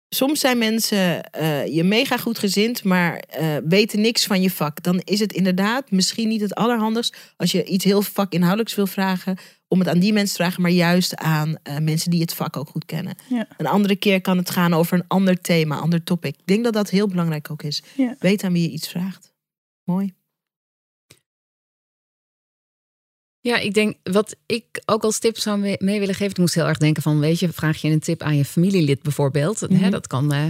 Speaker 1: Soms zijn mensen eh, je mega goed gezind, maar eh, weten niks van je vak. Dan is het inderdaad misschien niet het allerhandigst als je iets heel vakinhoudelijks wil vragen, om het aan die mensen te vragen, maar juist aan eh, mensen die het vak ook goed kennen.
Speaker 5: Ja.
Speaker 1: Een andere keer kan het gaan over een ander thema, ander topic. Ik denk dat dat heel belangrijk ook is.
Speaker 5: Ja.
Speaker 1: Weet aan wie je iets vraagt. Mooi.
Speaker 4: Ja, ik denk wat ik ook als tip zou mee, mee willen geven. Ik moest heel erg denken van, weet je, vraag je een tip aan je familielid bijvoorbeeld.
Speaker 1: Mhm.
Speaker 4: Hè, dat, kan, eh,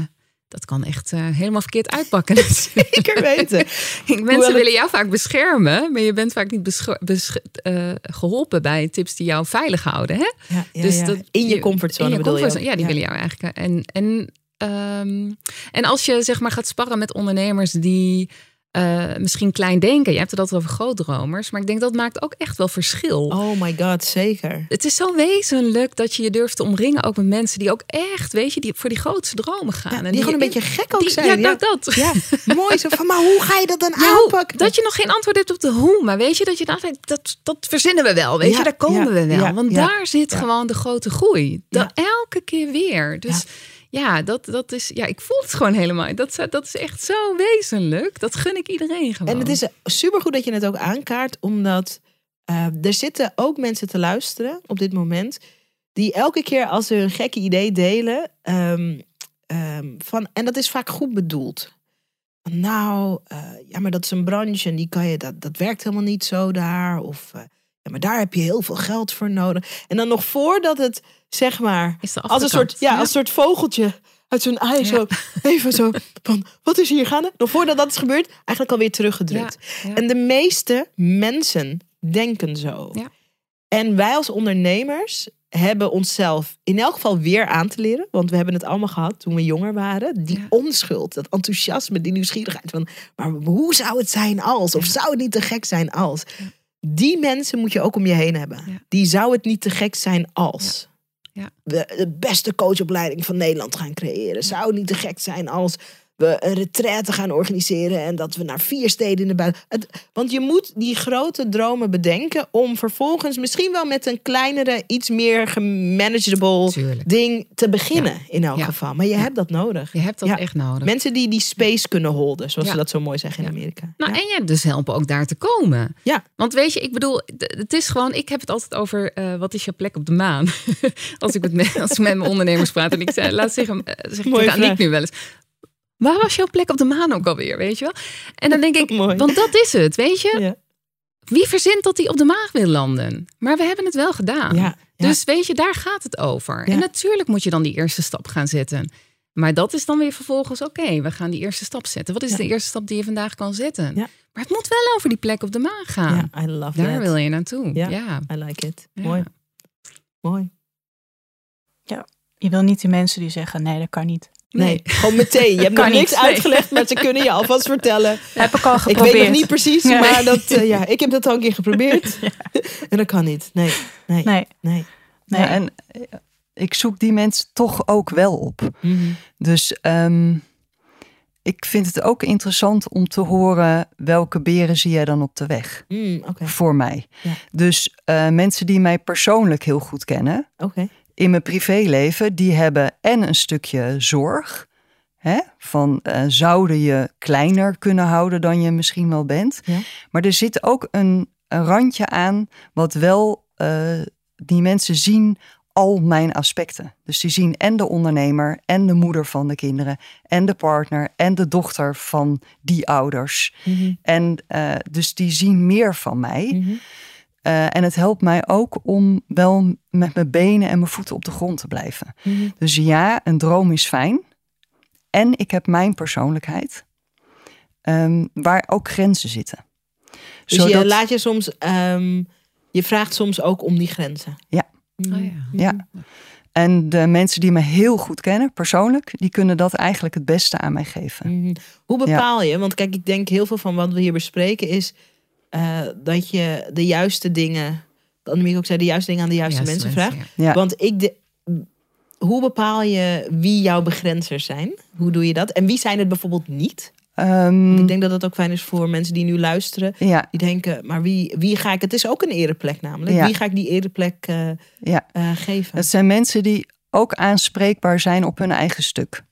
Speaker 4: dat kan echt eh, helemaal verkeerd uitpakken.
Speaker 1: Zeker weten.
Speaker 4: Mensen willen jou vaak beschermen, maar je bent vaak niet eh, geholpen bij tips die jou veilig houden. Hè?
Speaker 1: Ja, ja,
Speaker 4: Dus
Speaker 1: ja.
Speaker 4: dat
Speaker 1: in je comfortzone
Speaker 4: In je
Speaker 1: bedoel
Speaker 4: comfortzone,
Speaker 1: je.
Speaker 4: Ja, die willen jou eigenlijk. En, en, ehm, en als je zeg maar gaat sparren met ondernemers die eh, misschien klein denken. Je hebt het altijd over grootdromers, maar ik denk dat maakt ook echt wel verschil.
Speaker 1: Oh my god, zeker.
Speaker 4: Het is zo wezenlijk dat je je durft te omringen ook met mensen die ook echt, weet je, die voor die grootste dromen gaan.
Speaker 1: Ja,
Speaker 4: en
Speaker 1: die gewoon een
Speaker 4: je-
Speaker 1: beetje gek ook
Speaker 4: die-
Speaker 1: zijn.
Speaker 4: Ja,
Speaker 1: ja.
Speaker 4: dat. dat.
Speaker 1: Ja, mooi zo van, maar hoe ga je dat dan
Speaker 4: Ja,
Speaker 1: aanpakken?
Speaker 4: dat je nog geen antwoord hebt op de hoe, maar weet je dat je denkt, dat, dat verzinnen we wel, weet je, daar komen we wel. Want daar zit gewoon de grote groei. Dat,
Speaker 1: Ja.
Speaker 4: Elke keer weer. Dus ja, dat, dat is, ja, ik voel het gewoon helemaal. Dat, dat is echt zo wezenlijk. Dat gun ik iedereen gewoon.
Speaker 1: En het is supergoed dat je het ook aankaart, omdat eh, er zitten ook mensen te luisteren op dit moment Die elke keer als ze een gekke idee delen. ehm, ehm, van, en dat is vaak goed bedoeld. Nou, eh, ja, maar dat is een branche en die kan je, dat, dat werkt helemaal niet zo daar. Of eh, ja, maar daar heb je heel veel geld voor nodig. En dan nog voordat het, zeg maar, als een soort, ja, als een soort vogeltje uit zijn ei zo, even zo, van, wat is hier gaande? Nog voordat dat is gebeurd, eigenlijk alweer teruggedrukt.
Speaker 4: Ja.
Speaker 1: En de meeste mensen denken zo. En wij als ondernemers hebben onszelf in elk geval weer aan te leren. Want we hebben het allemaal gehad toen we jonger waren. Die
Speaker 4: Ja.
Speaker 1: onschuld, dat enthousiasme, die nieuwsgierigheid. Van, maar hoe zou het zijn als? Of zou het niet te gek zijn als? Die mensen moet je ook om je heen hebben.
Speaker 4: Ja.
Speaker 1: Die zou het niet te gek zijn als.
Speaker 4: Ja.
Speaker 1: We de beste coachopleiding van Nederland gaan creëren. Zou het niet te gek zijn als we een retraite gaan organiseren en dat we naar vier steden in de buiten. Want je moet die grote dromen bedenken om vervolgens misschien wel met een kleinere, iets meer gemanageable
Speaker 4: Tuurlijk.
Speaker 1: ding te beginnen in elk
Speaker 4: Ja.
Speaker 1: geval. Maar je hebt dat nodig.
Speaker 4: Je hebt dat echt nodig.
Speaker 1: Mensen die die space kunnen holden, zoals ze dat zo mooi zeggen in. Amerika.
Speaker 4: Nou, en je dus helpen ook daar te komen.
Speaker 1: Ja.
Speaker 4: Want weet je, ik bedoel, het is gewoon, ik heb het altijd over eh, wat is je plek op de maan? als, ik met, me- als ik met mijn ondernemers praat en ik zei, laat zeggen, eh, zeg ik Aniek nu wel eens. Waar was jouw plek op de maan ook alweer, weet je wel? En dan denk ik,
Speaker 1: Mooi.
Speaker 4: want dat is het, weet je?
Speaker 1: Ja.
Speaker 4: Wie verzint dat hij op de maan wil landen? Maar we hebben het wel gedaan.
Speaker 1: Ja, ja.
Speaker 4: Dus weet je, daar gaat het over.
Speaker 1: Ja.
Speaker 4: En natuurlijk moet je dan die eerste stap gaan zetten. Maar dat is dan weer vervolgens, oké, we gaan die eerste stap zetten. Wat is
Speaker 1: Ja.
Speaker 4: de eerste stap die je vandaag kan zetten?
Speaker 1: Ja.
Speaker 4: Maar het moet wel over die plek op de maan gaan.
Speaker 1: Ja, I love
Speaker 4: Daar
Speaker 1: that.
Speaker 4: wil je naartoe.
Speaker 1: Ja.
Speaker 4: Ja.
Speaker 1: I like it.
Speaker 4: Ja.
Speaker 1: Mooi. Mooi.
Speaker 2: Je wil niet die mensen die zeggen, nee, dat kan niet.
Speaker 1: Nee, gewoon meteen. Je hebt nog niks
Speaker 2: niet, nee.
Speaker 1: uitgelegd, maar ze kunnen je alvast vertellen.
Speaker 2: Heb ik al
Speaker 1: Ik
Speaker 2: geprobeerd.
Speaker 1: weet nog niet precies,
Speaker 2: Nee.
Speaker 1: maar dat, eh, ja, ik heb dat al een keer geprobeerd. En dat kan niet. Nee, nee, nee.
Speaker 2: Nee, nee.
Speaker 3: Ja, en eh, ik zoek die mensen toch ook wel op.
Speaker 1: Mhm.
Speaker 3: Dus ehm, ik vind het ook interessant om te horen welke beren zie jij dan op de weg
Speaker 1: Mm, Oké,
Speaker 3: voor mij.
Speaker 1: Ja.
Speaker 3: Dus eh, mensen die mij persoonlijk heel goed kennen,
Speaker 1: oké.
Speaker 3: In mijn privéleven, die hebben en een stukje zorg. Hè, van eh, zouden je kleiner kunnen houden dan je misschien wel bent.
Speaker 1: Ja.
Speaker 3: Maar er zit ook een, een randje aan wat wel eh, die mensen zien al mijn aspecten. Dus die zien en de ondernemer en de moeder van de kinderen en de partner en de dochter van die ouders.
Speaker 1: Mhm,
Speaker 3: En eh, dus die zien meer van mij.
Speaker 1: mhm.
Speaker 3: Eh, en het helpt mij ook om wel met mijn benen en mijn voeten op de grond te blijven.
Speaker 1: Mhm.
Speaker 3: Dus ja, een droom is fijn. En ik heb mijn persoonlijkheid, ehm, waar ook grenzen zitten.
Speaker 1: Dus je laat je soms, ehm, je vraagt soms ook om die grenzen.
Speaker 3: Ja.
Speaker 1: Mhm.
Speaker 4: Oh ja.
Speaker 3: Ja. En de mensen die me heel goed kennen, persoonlijk, die kunnen dat eigenlijk het beste aan mij geven.
Speaker 1: Mhm. Hoe bepaal je? Want kijk, ik denk heel veel van wat we hier bespreken is eh, dat je de juiste dingen, Annemiek ook zei, de juiste dingen aan de juiste
Speaker 4: Juiste
Speaker 1: mensen vraagt.
Speaker 4: mensen, ja.
Speaker 3: Ja.
Speaker 1: Want ik de, hoe bepaal je wie jouw begrenzers zijn? Hoe doe je dat? En wie zijn het bijvoorbeeld niet?
Speaker 3: Ehm,
Speaker 1: Ik denk dat het ook fijn is voor mensen die nu luisteren.
Speaker 3: ja,
Speaker 1: Die denken, maar wie, wie ga ik... Het is ook een ereplek namelijk.
Speaker 3: Ja.
Speaker 1: Wie ga ik die ereplek eh,
Speaker 3: ja.
Speaker 1: eh, geven?
Speaker 3: Het zijn mensen die ook aanspreekbaar zijn op hun eigen stuk.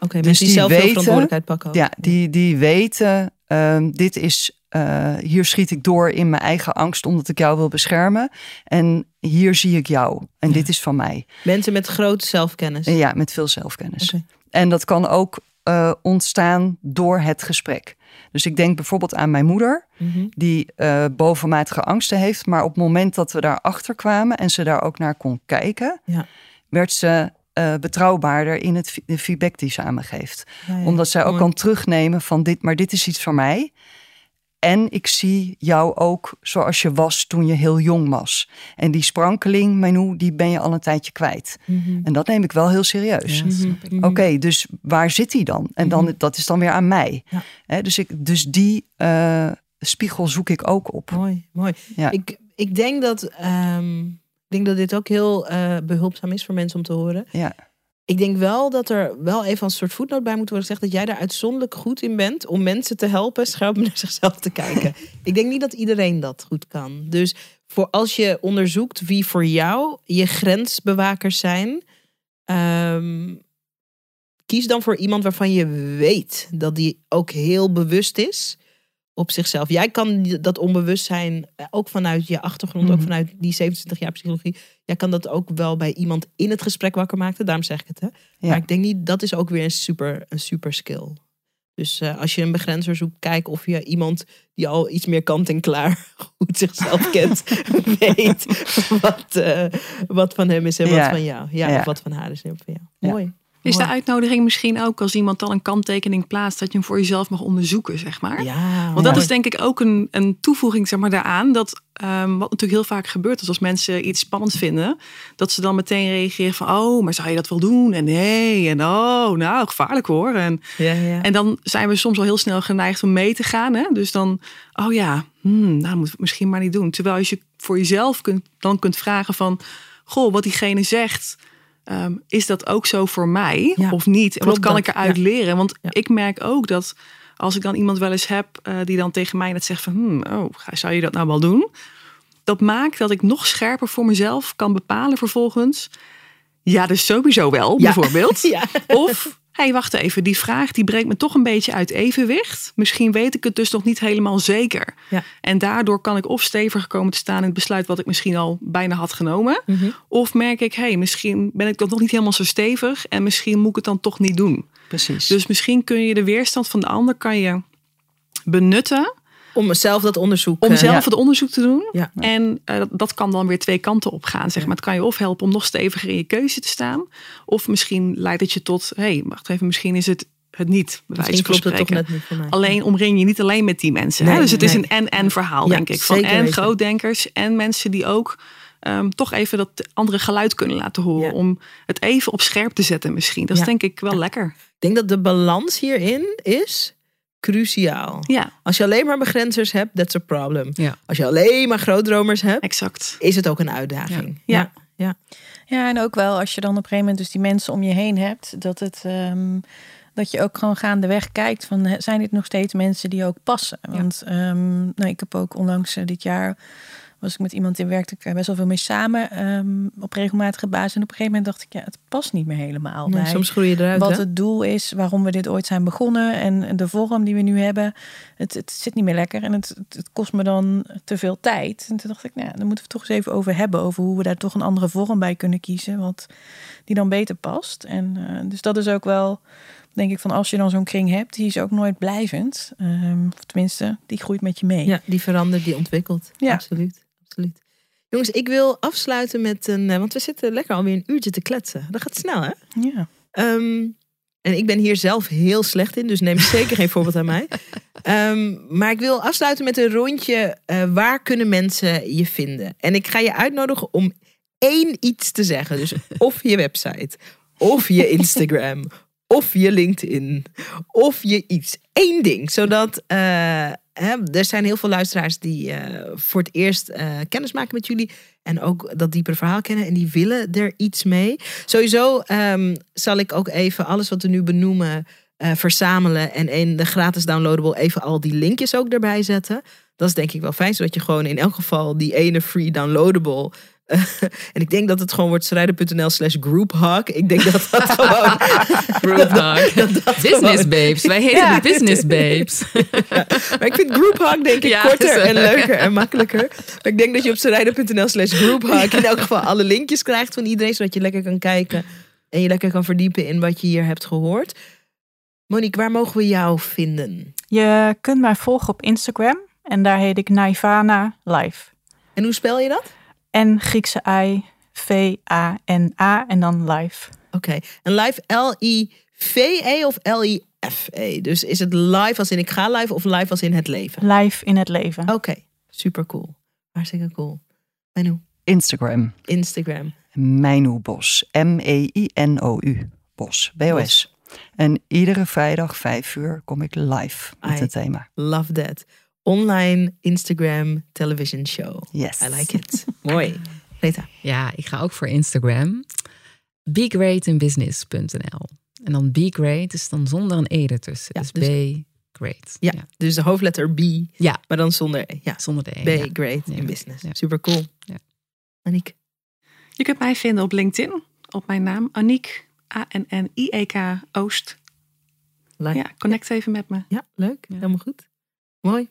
Speaker 1: Oké,
Speaker 3: dus
Speaker 1: mensen die,
Speaker 3: die
Speaker 1: zelf veel
Speaker 3: weten-
Speaker 1: verantwoordelijkheid pakken. ook.
Speaker 3: Ja, die, die weten, ehm, dit is, eh, hier schiet ik door in mijn eigen angst omdat ik jou wil beschermen. En hier zie ik jou. En
Speaker 1: Ja.
Speaker 3: dit is van mij.
Speaker 1: Mensen met grote zelfkennis.
Speaker 3: En ja, met veel zelfkennis. En dat kan ook eh, ontstaan door het gesprek. Dus ik denk bijvoorbeeld aan mijn moeder,
Speaker 1: Mhm.
Speaker 3: die eh, bovenmatige angsten heeft. Maar op het moment dat we daarachter kwamen en ze daar ook naar kon kijken,
Speaker 1: Ja.
Speaker 3: werd ze betrouwbaarder in het, de feedback die ze aan me geeft.
Speaker 1: Ja, ja.
Speaker 3: Omdat zij ook
Speaker 1: Mooi.
Speaker 3: kan terugnemen van dit, maar dit is iets van mij. En ik zie jou ook zoals je was toen je heel jong was. En die sprankeling, Menu, die ben je al een tijdje kwijt.
Speaker 1: Mhm.
Speaker 3: En dat neem ik wel heel serieus.
Speaker 4: Ja.
Speaker 1: Mhm.
Speaker 3: Oké, dus waar zit die dan? En dan, dat is dan weer aan mij.
Speaker 1: Ja.
Speaker 3: Dus, ik, dus die eh, spiegel zoek ik ook op.
Speaker 1: Mooi, mooi.
Speaker 3: Ja.
Speaker 1: Ik, ik, denk dat, ehm, ik denk dat dit ook heel eh, behulpzaam is voor mensen om te horen.
Speaker 3: Ja.
Speaker 1: Ik denk wel dat er wel even een soort voetnoot bij moet worden gezegd dat jij daar uitzonderlijk goed in bent om mensen te helpen scherp naar zichzelf te kijken. ik denk niet dat iedereen dat goed kan. Dus voor als je onderzoekt wie voor jou je grensbewakers zijn, ehm, kies dan voor iemand waarvan je weet dat die ook heel bewust is op zichzelf. Jij kan dat onbewustzijn, eh, ook vanuit je achtergrond, ook
Speaker 3: Mhm.
Speaker 1: vanuit die 27 jaar psychologie. Jij kan dat ook wel bij iemand in het gesprek wakker maken. Daarom zeg ik het. Hè?
Speaker 3: Ja.
Speaker 1: Maar ik denk niet, dat is ook weer een super, een super skill. Dus eh, als je een begrenzer zoekt, kijk of je iemand die al iets meer kant en klaar goed zichzelf kent, weet wat, eh, wat van hem is en wat van jou. Ja,
Speaker 3: Ja.
Speaker 1: Of wat van haar is en wat van jou. Mooi.
Speaker 6: Is de uitnodiging misschien ook als iemand dan een kanttekening plaatst, dat je hem voor jezelf mag onderzoeken, zeg maar?
Speaker 1: Ja,
Speaker 6: Want dat is denk ik ook een, een toevoeging zeg maar, daaraan. Dat, ehm, wat natuurlijk heel vaak gebeurt is als mensen iets spannends vinden. Dat ze dan meteen reageren van, oh, maar zou je dat wel doen? En nee, en oh, nou, gevaarlijk hoor. En,
Speaker 1: Ja, ja.
Speaker 6: en dan zijn we soms al heel snel geneigd om mee te gaan. Hè? Dus dan, oh ja, hmm, nou, dat we het misschien maar niet doen. Terwijl als je voor jezelf kunt, dan kunt vragen van, goh, wat diegene zegt... ehm, is dat ook zo voor mij
Speaker 1: Ja,
Speaker 6: of niet? En wat kan
Speaker 1: dat?
Speaker 6: ik eruit
Speaker 1: Ja.
Speaker 6: leren? Want
Speaker 1: Ja.
Speaker 6: ik merk ook dat als ik dan iemand wel eens heb eh, die dan tegen mij net zegt van, hmm, oh, zou je dat nou wel doen? Dat maakt dat ik nog scherper voor mezelf kan bepalen vervolgens. Ja, dus sowieso wel, bijvoorbeeld.
Speaker 1: Ja.
Speaker 6: Of, hey, wacht even, die vraag die brengt me toch een beetje uit evenwicht. Misschien weet ik het dus nog niet helemaal zeker.
Speaker 1: Ja.
Speaker 6: En daardoor kan ik of steviger komen te staan in het besluit wat ik misschien al bijna had genomen.
Speaker 1: Mhm.
Speaker 6: Of merk ik, hé, hey, misschien ben ik dan nog niet helemaal zo stevig en misschien moet ik het dan toch niet doen.
Speaker 3: Precies.
Speaker 6: Dus misschien kun je de weerstand van de ander kan je benutten
Speaker 1: Om zelf dat onderzoek.
Speaker 6: om
Speaker 1: eh,
Speaker 6: zelf het onderzoek te doen. En eh, dat- dat kan dan weer twee kanten op gaan. Zeg maar. Het kan je of helpen om nog steviger in je keuze te staan. Of misschien leidt het je tot, hé, hey, wacht even, misschien is het het niet. Bij
Speaker 1: klopt het toch net niet voor mij.
Speaker 6: Alleen omring je niet alleen met die mensen. hè? Dus het is een en-en verhaal,
Speaker 1: Ja,
Speaker 6: denk ik. Van en grootdenkers en mensen die ook ehm, toch even dat andere geluid kunnen laten horen.
Speaker 1: Ja.
Speaker 6: Om het even op scherp te zetten misschien. Dat is
Speaker 1: Ja.
Speaker 6: denk ik wel lekker.
Speaker 1: Ik denk dat de balans hierin is cruciaal.
Speaker 6: Ja,
Speaker 1: Als je alleen maar begrenzers hebt, that's a problem.
Speaker 4: Ja.
Speaker 1: Als je alleen maar grootdromers hebt,
Speaker 6: exact.
Speaker 1: is het ook een uitdaging.
Speaker 6: Ja.
Speaker 1: ja.
Speaker 5: Ja, en ook wel als je dan op een gegeven moment dus die mensen om je heen hebt, dat het ehm, dat je ook gewoon gaandeweg kijkt van zijn dit nog steeds mensen die ook passen? Want ehm, nou, ik heb ook onlangs eh, dit jaar was ik met iemand in werkte ik best wel veel mee samen ehm, op regelmatige basis en op een gegeven moment dacht ik ja, het past niet meer helemaal
Speaker 1: Nee,
Speaker 5: bij
Speaker 1: soms groei je eruit.
Speaker 5: wat
Speaker 1: hè?
Speaker 5: het doel is, waarom we dit ooit zijn begonnen en de vorm die we nu hebben. Het, het zit niet meer lekker en het, het, kost me dan te veel tijd. En toen dacht ik, nou, ja, dan moeten we het toch eens even over hebben. Over hoe we daar toch een andere vorm bij kunnen kiezen. Wat die dan beter past. En eh, dus dat is ook wel, denk ik, van als je dan zo'n kring hebt, die is ook nooit blijvend. Ehm, of tenminste, die groeit met je mee.
Speaker 1: Ja, die verandert, die ontwikkelt.
Speaker 5: Ja.
Speaker 1: Absoluut. Absoluut. Jongens, ik wil afsluiten met een... eh, Want we zitten lekker alweer een uurtje te kletsen. Dat gaat snel, hè?
Speaker 5: Ja.
Speaker 1: Ehm, en ik ben hier zelf heel slecht in, dus neem zeker geen voorbeeld aan mij. Ehm, maar ik wil afsluiten met een rondje. eh, waar kunnen mensen je vinden? En ik ga je uitnodigen om één iets te zeggen. Dus of je website, of je Instagram, of je LinkedIn, of je iets. Eén ding, zodat eh, er zijn heel veel luisteraars die eh, voor het eerst eh, kennis maken met jullie. En ook dat diepere verhaal kennen. En die willen er iets mee. Sowieso ehm, zal ik ook even alles wat we nu benoemen eh, verzamelen. En in de gratis downloadable even al die linkjes ook erbij zetten. Dat is denk ik wel fijn. Zodat je gewoon in elk geval die ene free downloadable... en ik denk dat het gewoon wordt strijden.nl slash grouphug. Ik denk dat dat gewoon...
Speaker 4: Grouphug. Business
Speaker 1: gewoon-
Speaker 4: babes. Wij heten
Speaker 1: Ja.
Speaker 4: business babes.
Speaker 1: Maar ik vind grouphug denk ik
Speaker 4: Ja,
Speaker 1: korter
Speaker 4: is
Speaker 1: en leuker en makkelijker. Maar ik denk dat je op strijden.nl slash grouphug in elk geval alle linkjes krijgt van iedereen. Zodat je lekker kan kijken en je lekker kan verdiepen in wat je hier hebt gehoord. Monique, waar mogen we jou vinden?
Speaker 2: Je kunt mij volgen op Instagram en daar heet ik Naivana Live.
Speaker 1: En hoe spel je dat?
Speaker 2: En Griekse I, V-A-N-A en dan live.
Speaker 1: Oké. En live L-I-V-E of L-I-F-E? Dus is het live als in ik ga live of live als in het leven?
Speaker 2: Live in het leven.
Speaker 1: Oké, super cool. Hartstikke cool. Menu,
Speaker 3: Instagram.
Speaker 1: Instagram.
Speaker 3: Mijnu Bos. M-E-I-N-O-U. Bos. B-O-S. En iedere vrijdag vijf uur kom ik live met het thema.
Speaker 1: Love that. Online Instagram television show.
Speaker 3: Yes.
Speaker 1: I like it. Mooi. Rita.
Speaker 4: Ja, ik ga ook voor Instagram. BeGreatInBusiness.nl En dan Be Great is dan zonder een E ertussen.
Speaker 1: Ja,
Speaker 4: dus
Speaker 1: dus-
Speaker 4: B Great.
Speaker 1: Ja, dus de hoofdletter B,
Speaker 4: Ja.
Speaker 1: maar dan zonder E. Ja,
Speaker 4: Zonder de E.
Speaker 1: B,
Speaker 4: ja.
Speaker 1: great
Speaker 4: Ja.
Speaker 1: in business.
Speaker 4: Ja.
Speaker 1: Super cool.
Speaker 4: Ja.
Speaker 1: Aniek.
Speaker 6: Je kunt mij vinden op LinkedIn. Op mijn naam. Aniek. A-N-N-I-E-K Oost.
Speaker 1: Like.
Speaker 6: Ja, connect even met me.
Speaker 1: Ja, leuk.
Speaker 4: Ja.
Speaker 1: Helemaal goed. Mooi.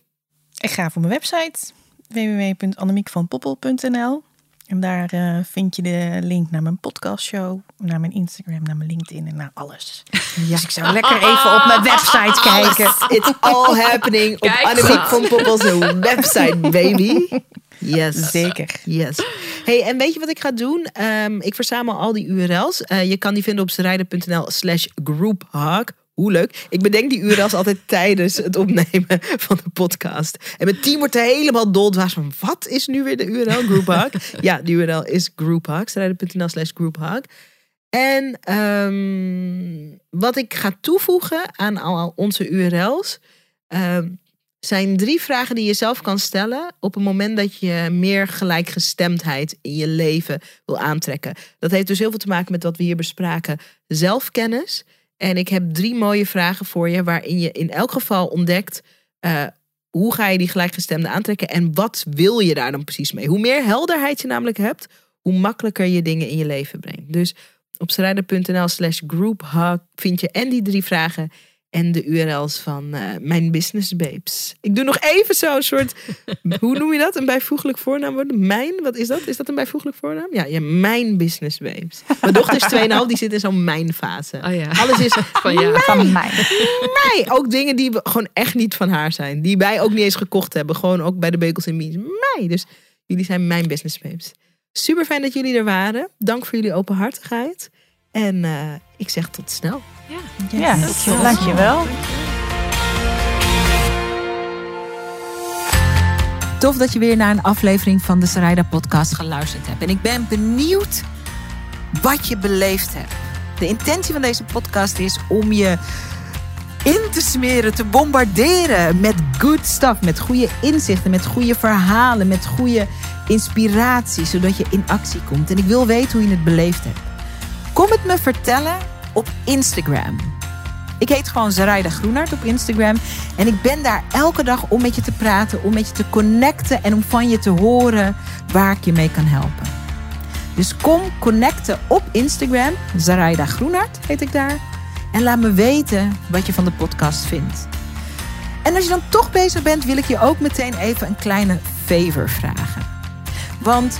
Speaker 5: Ik ga voor mijn website www.annemiekvanpoppel.nl en daar uh, vind je de link naar mijn podcastshow, naar mijn Instagram, naar mijn LinkedIn en naar alles. Ja. Dus ik zou lekker even op mijn website kijken.
Speaker 1: It's all happening op Annemiek van Poppel's website, baby. Yes.
Speaker 5: Zeker.
Speaker 1: Yes. Hey, en weet je wat ik ga doen? Um, ik verzamel al die URL's. Uh, je kan die vinden op zerijden.nl slash grouphug. Hoe leuk. Ik bedenk die URL's altijd tijdens het opnemen van de podcast. En mijn team wordt er helemaal doldwaas van... wat is nu weer de URL? Grouphug. ja, de URL is grouphug. Zerijden.nl slash grouphug. En um, wat ik ga toevoegen aan al onze URL's... Um, zijn drie vragen die je zelf kan stellen op het moment dat je meer gelijkgestemdheid in je leven wil aantrekken. Dat heeft dus heel veel te maken met wat we hier bespraken: zelfkennis. En ik heb drie mooie vragen voor je, waarin je in elk geval ontdekt uh, hoe ga je die gelijkgestemde aantrekken en wat wil je daar dan precies mee. Hoe meer helderheid je namelijk hebt, hoe makkelijker je dingen in je leven brengt. Dus op strijder.nl slash vind je en die drie vragen en de URL's van uh, mijn business babes. Ik doe nog even zo'n soort, hoe noem je dat? Een bijvoeglijk voornaam Mijn, wat is dat? Is dat een bijvoeglijk voornaam? Ja, ja mijn business babes. Mijn dochter is 2,5, die zit in zo'n mijn fase.
Speaker 4: Oh ja.
Speaker 1: Alles is
Speaker 4: van, ja.
Speaker 1: mij,
Speaker 2: van mij.
Speaker 1: Mij. Ook dingen die gewoon echt niet van haar zijn. Die wij ook niet eens gekocht hebben. Gewoon ook bij de Bekels in Mies. Mij. Dus jullie zijn mijn business babes. Super fijn dat jullie er waren. Dank voor jullie openhartigheid. En uh, ik zeg tot snel.
Speaker 4: Ja,
Speaker 2: ja dankjewel. dankjewel.
Speaker 1: Tof dat je weer naar een aflevering van de Sarayda podcast geluisterd hebt. En ik ben benieuwd wat je beleefd hebt. De intentie van deze podcast is om je in te smeren, te bombarderen met good stuff, met goede inzichten, met goede verhalen, met goede inspiratie, zodat je in actie komt. En ik wil weten hoe je het beleefd hebt. Kom het me vertellen op Instagram. Ik heet gewoon Zaraida Groenart op Instagram. En ik ben daar elke dag om met je te praten, om met je te connecten en om van je te horen waar ik je mee kan helpen. Dus kom connecten op Instagram. Zaraida Groenart heet ik daar. En laat me weten wat je van de podcast vindt. En als je dan toch bezig bent, wil ik je ook meteen even een kleine favor vragen. Want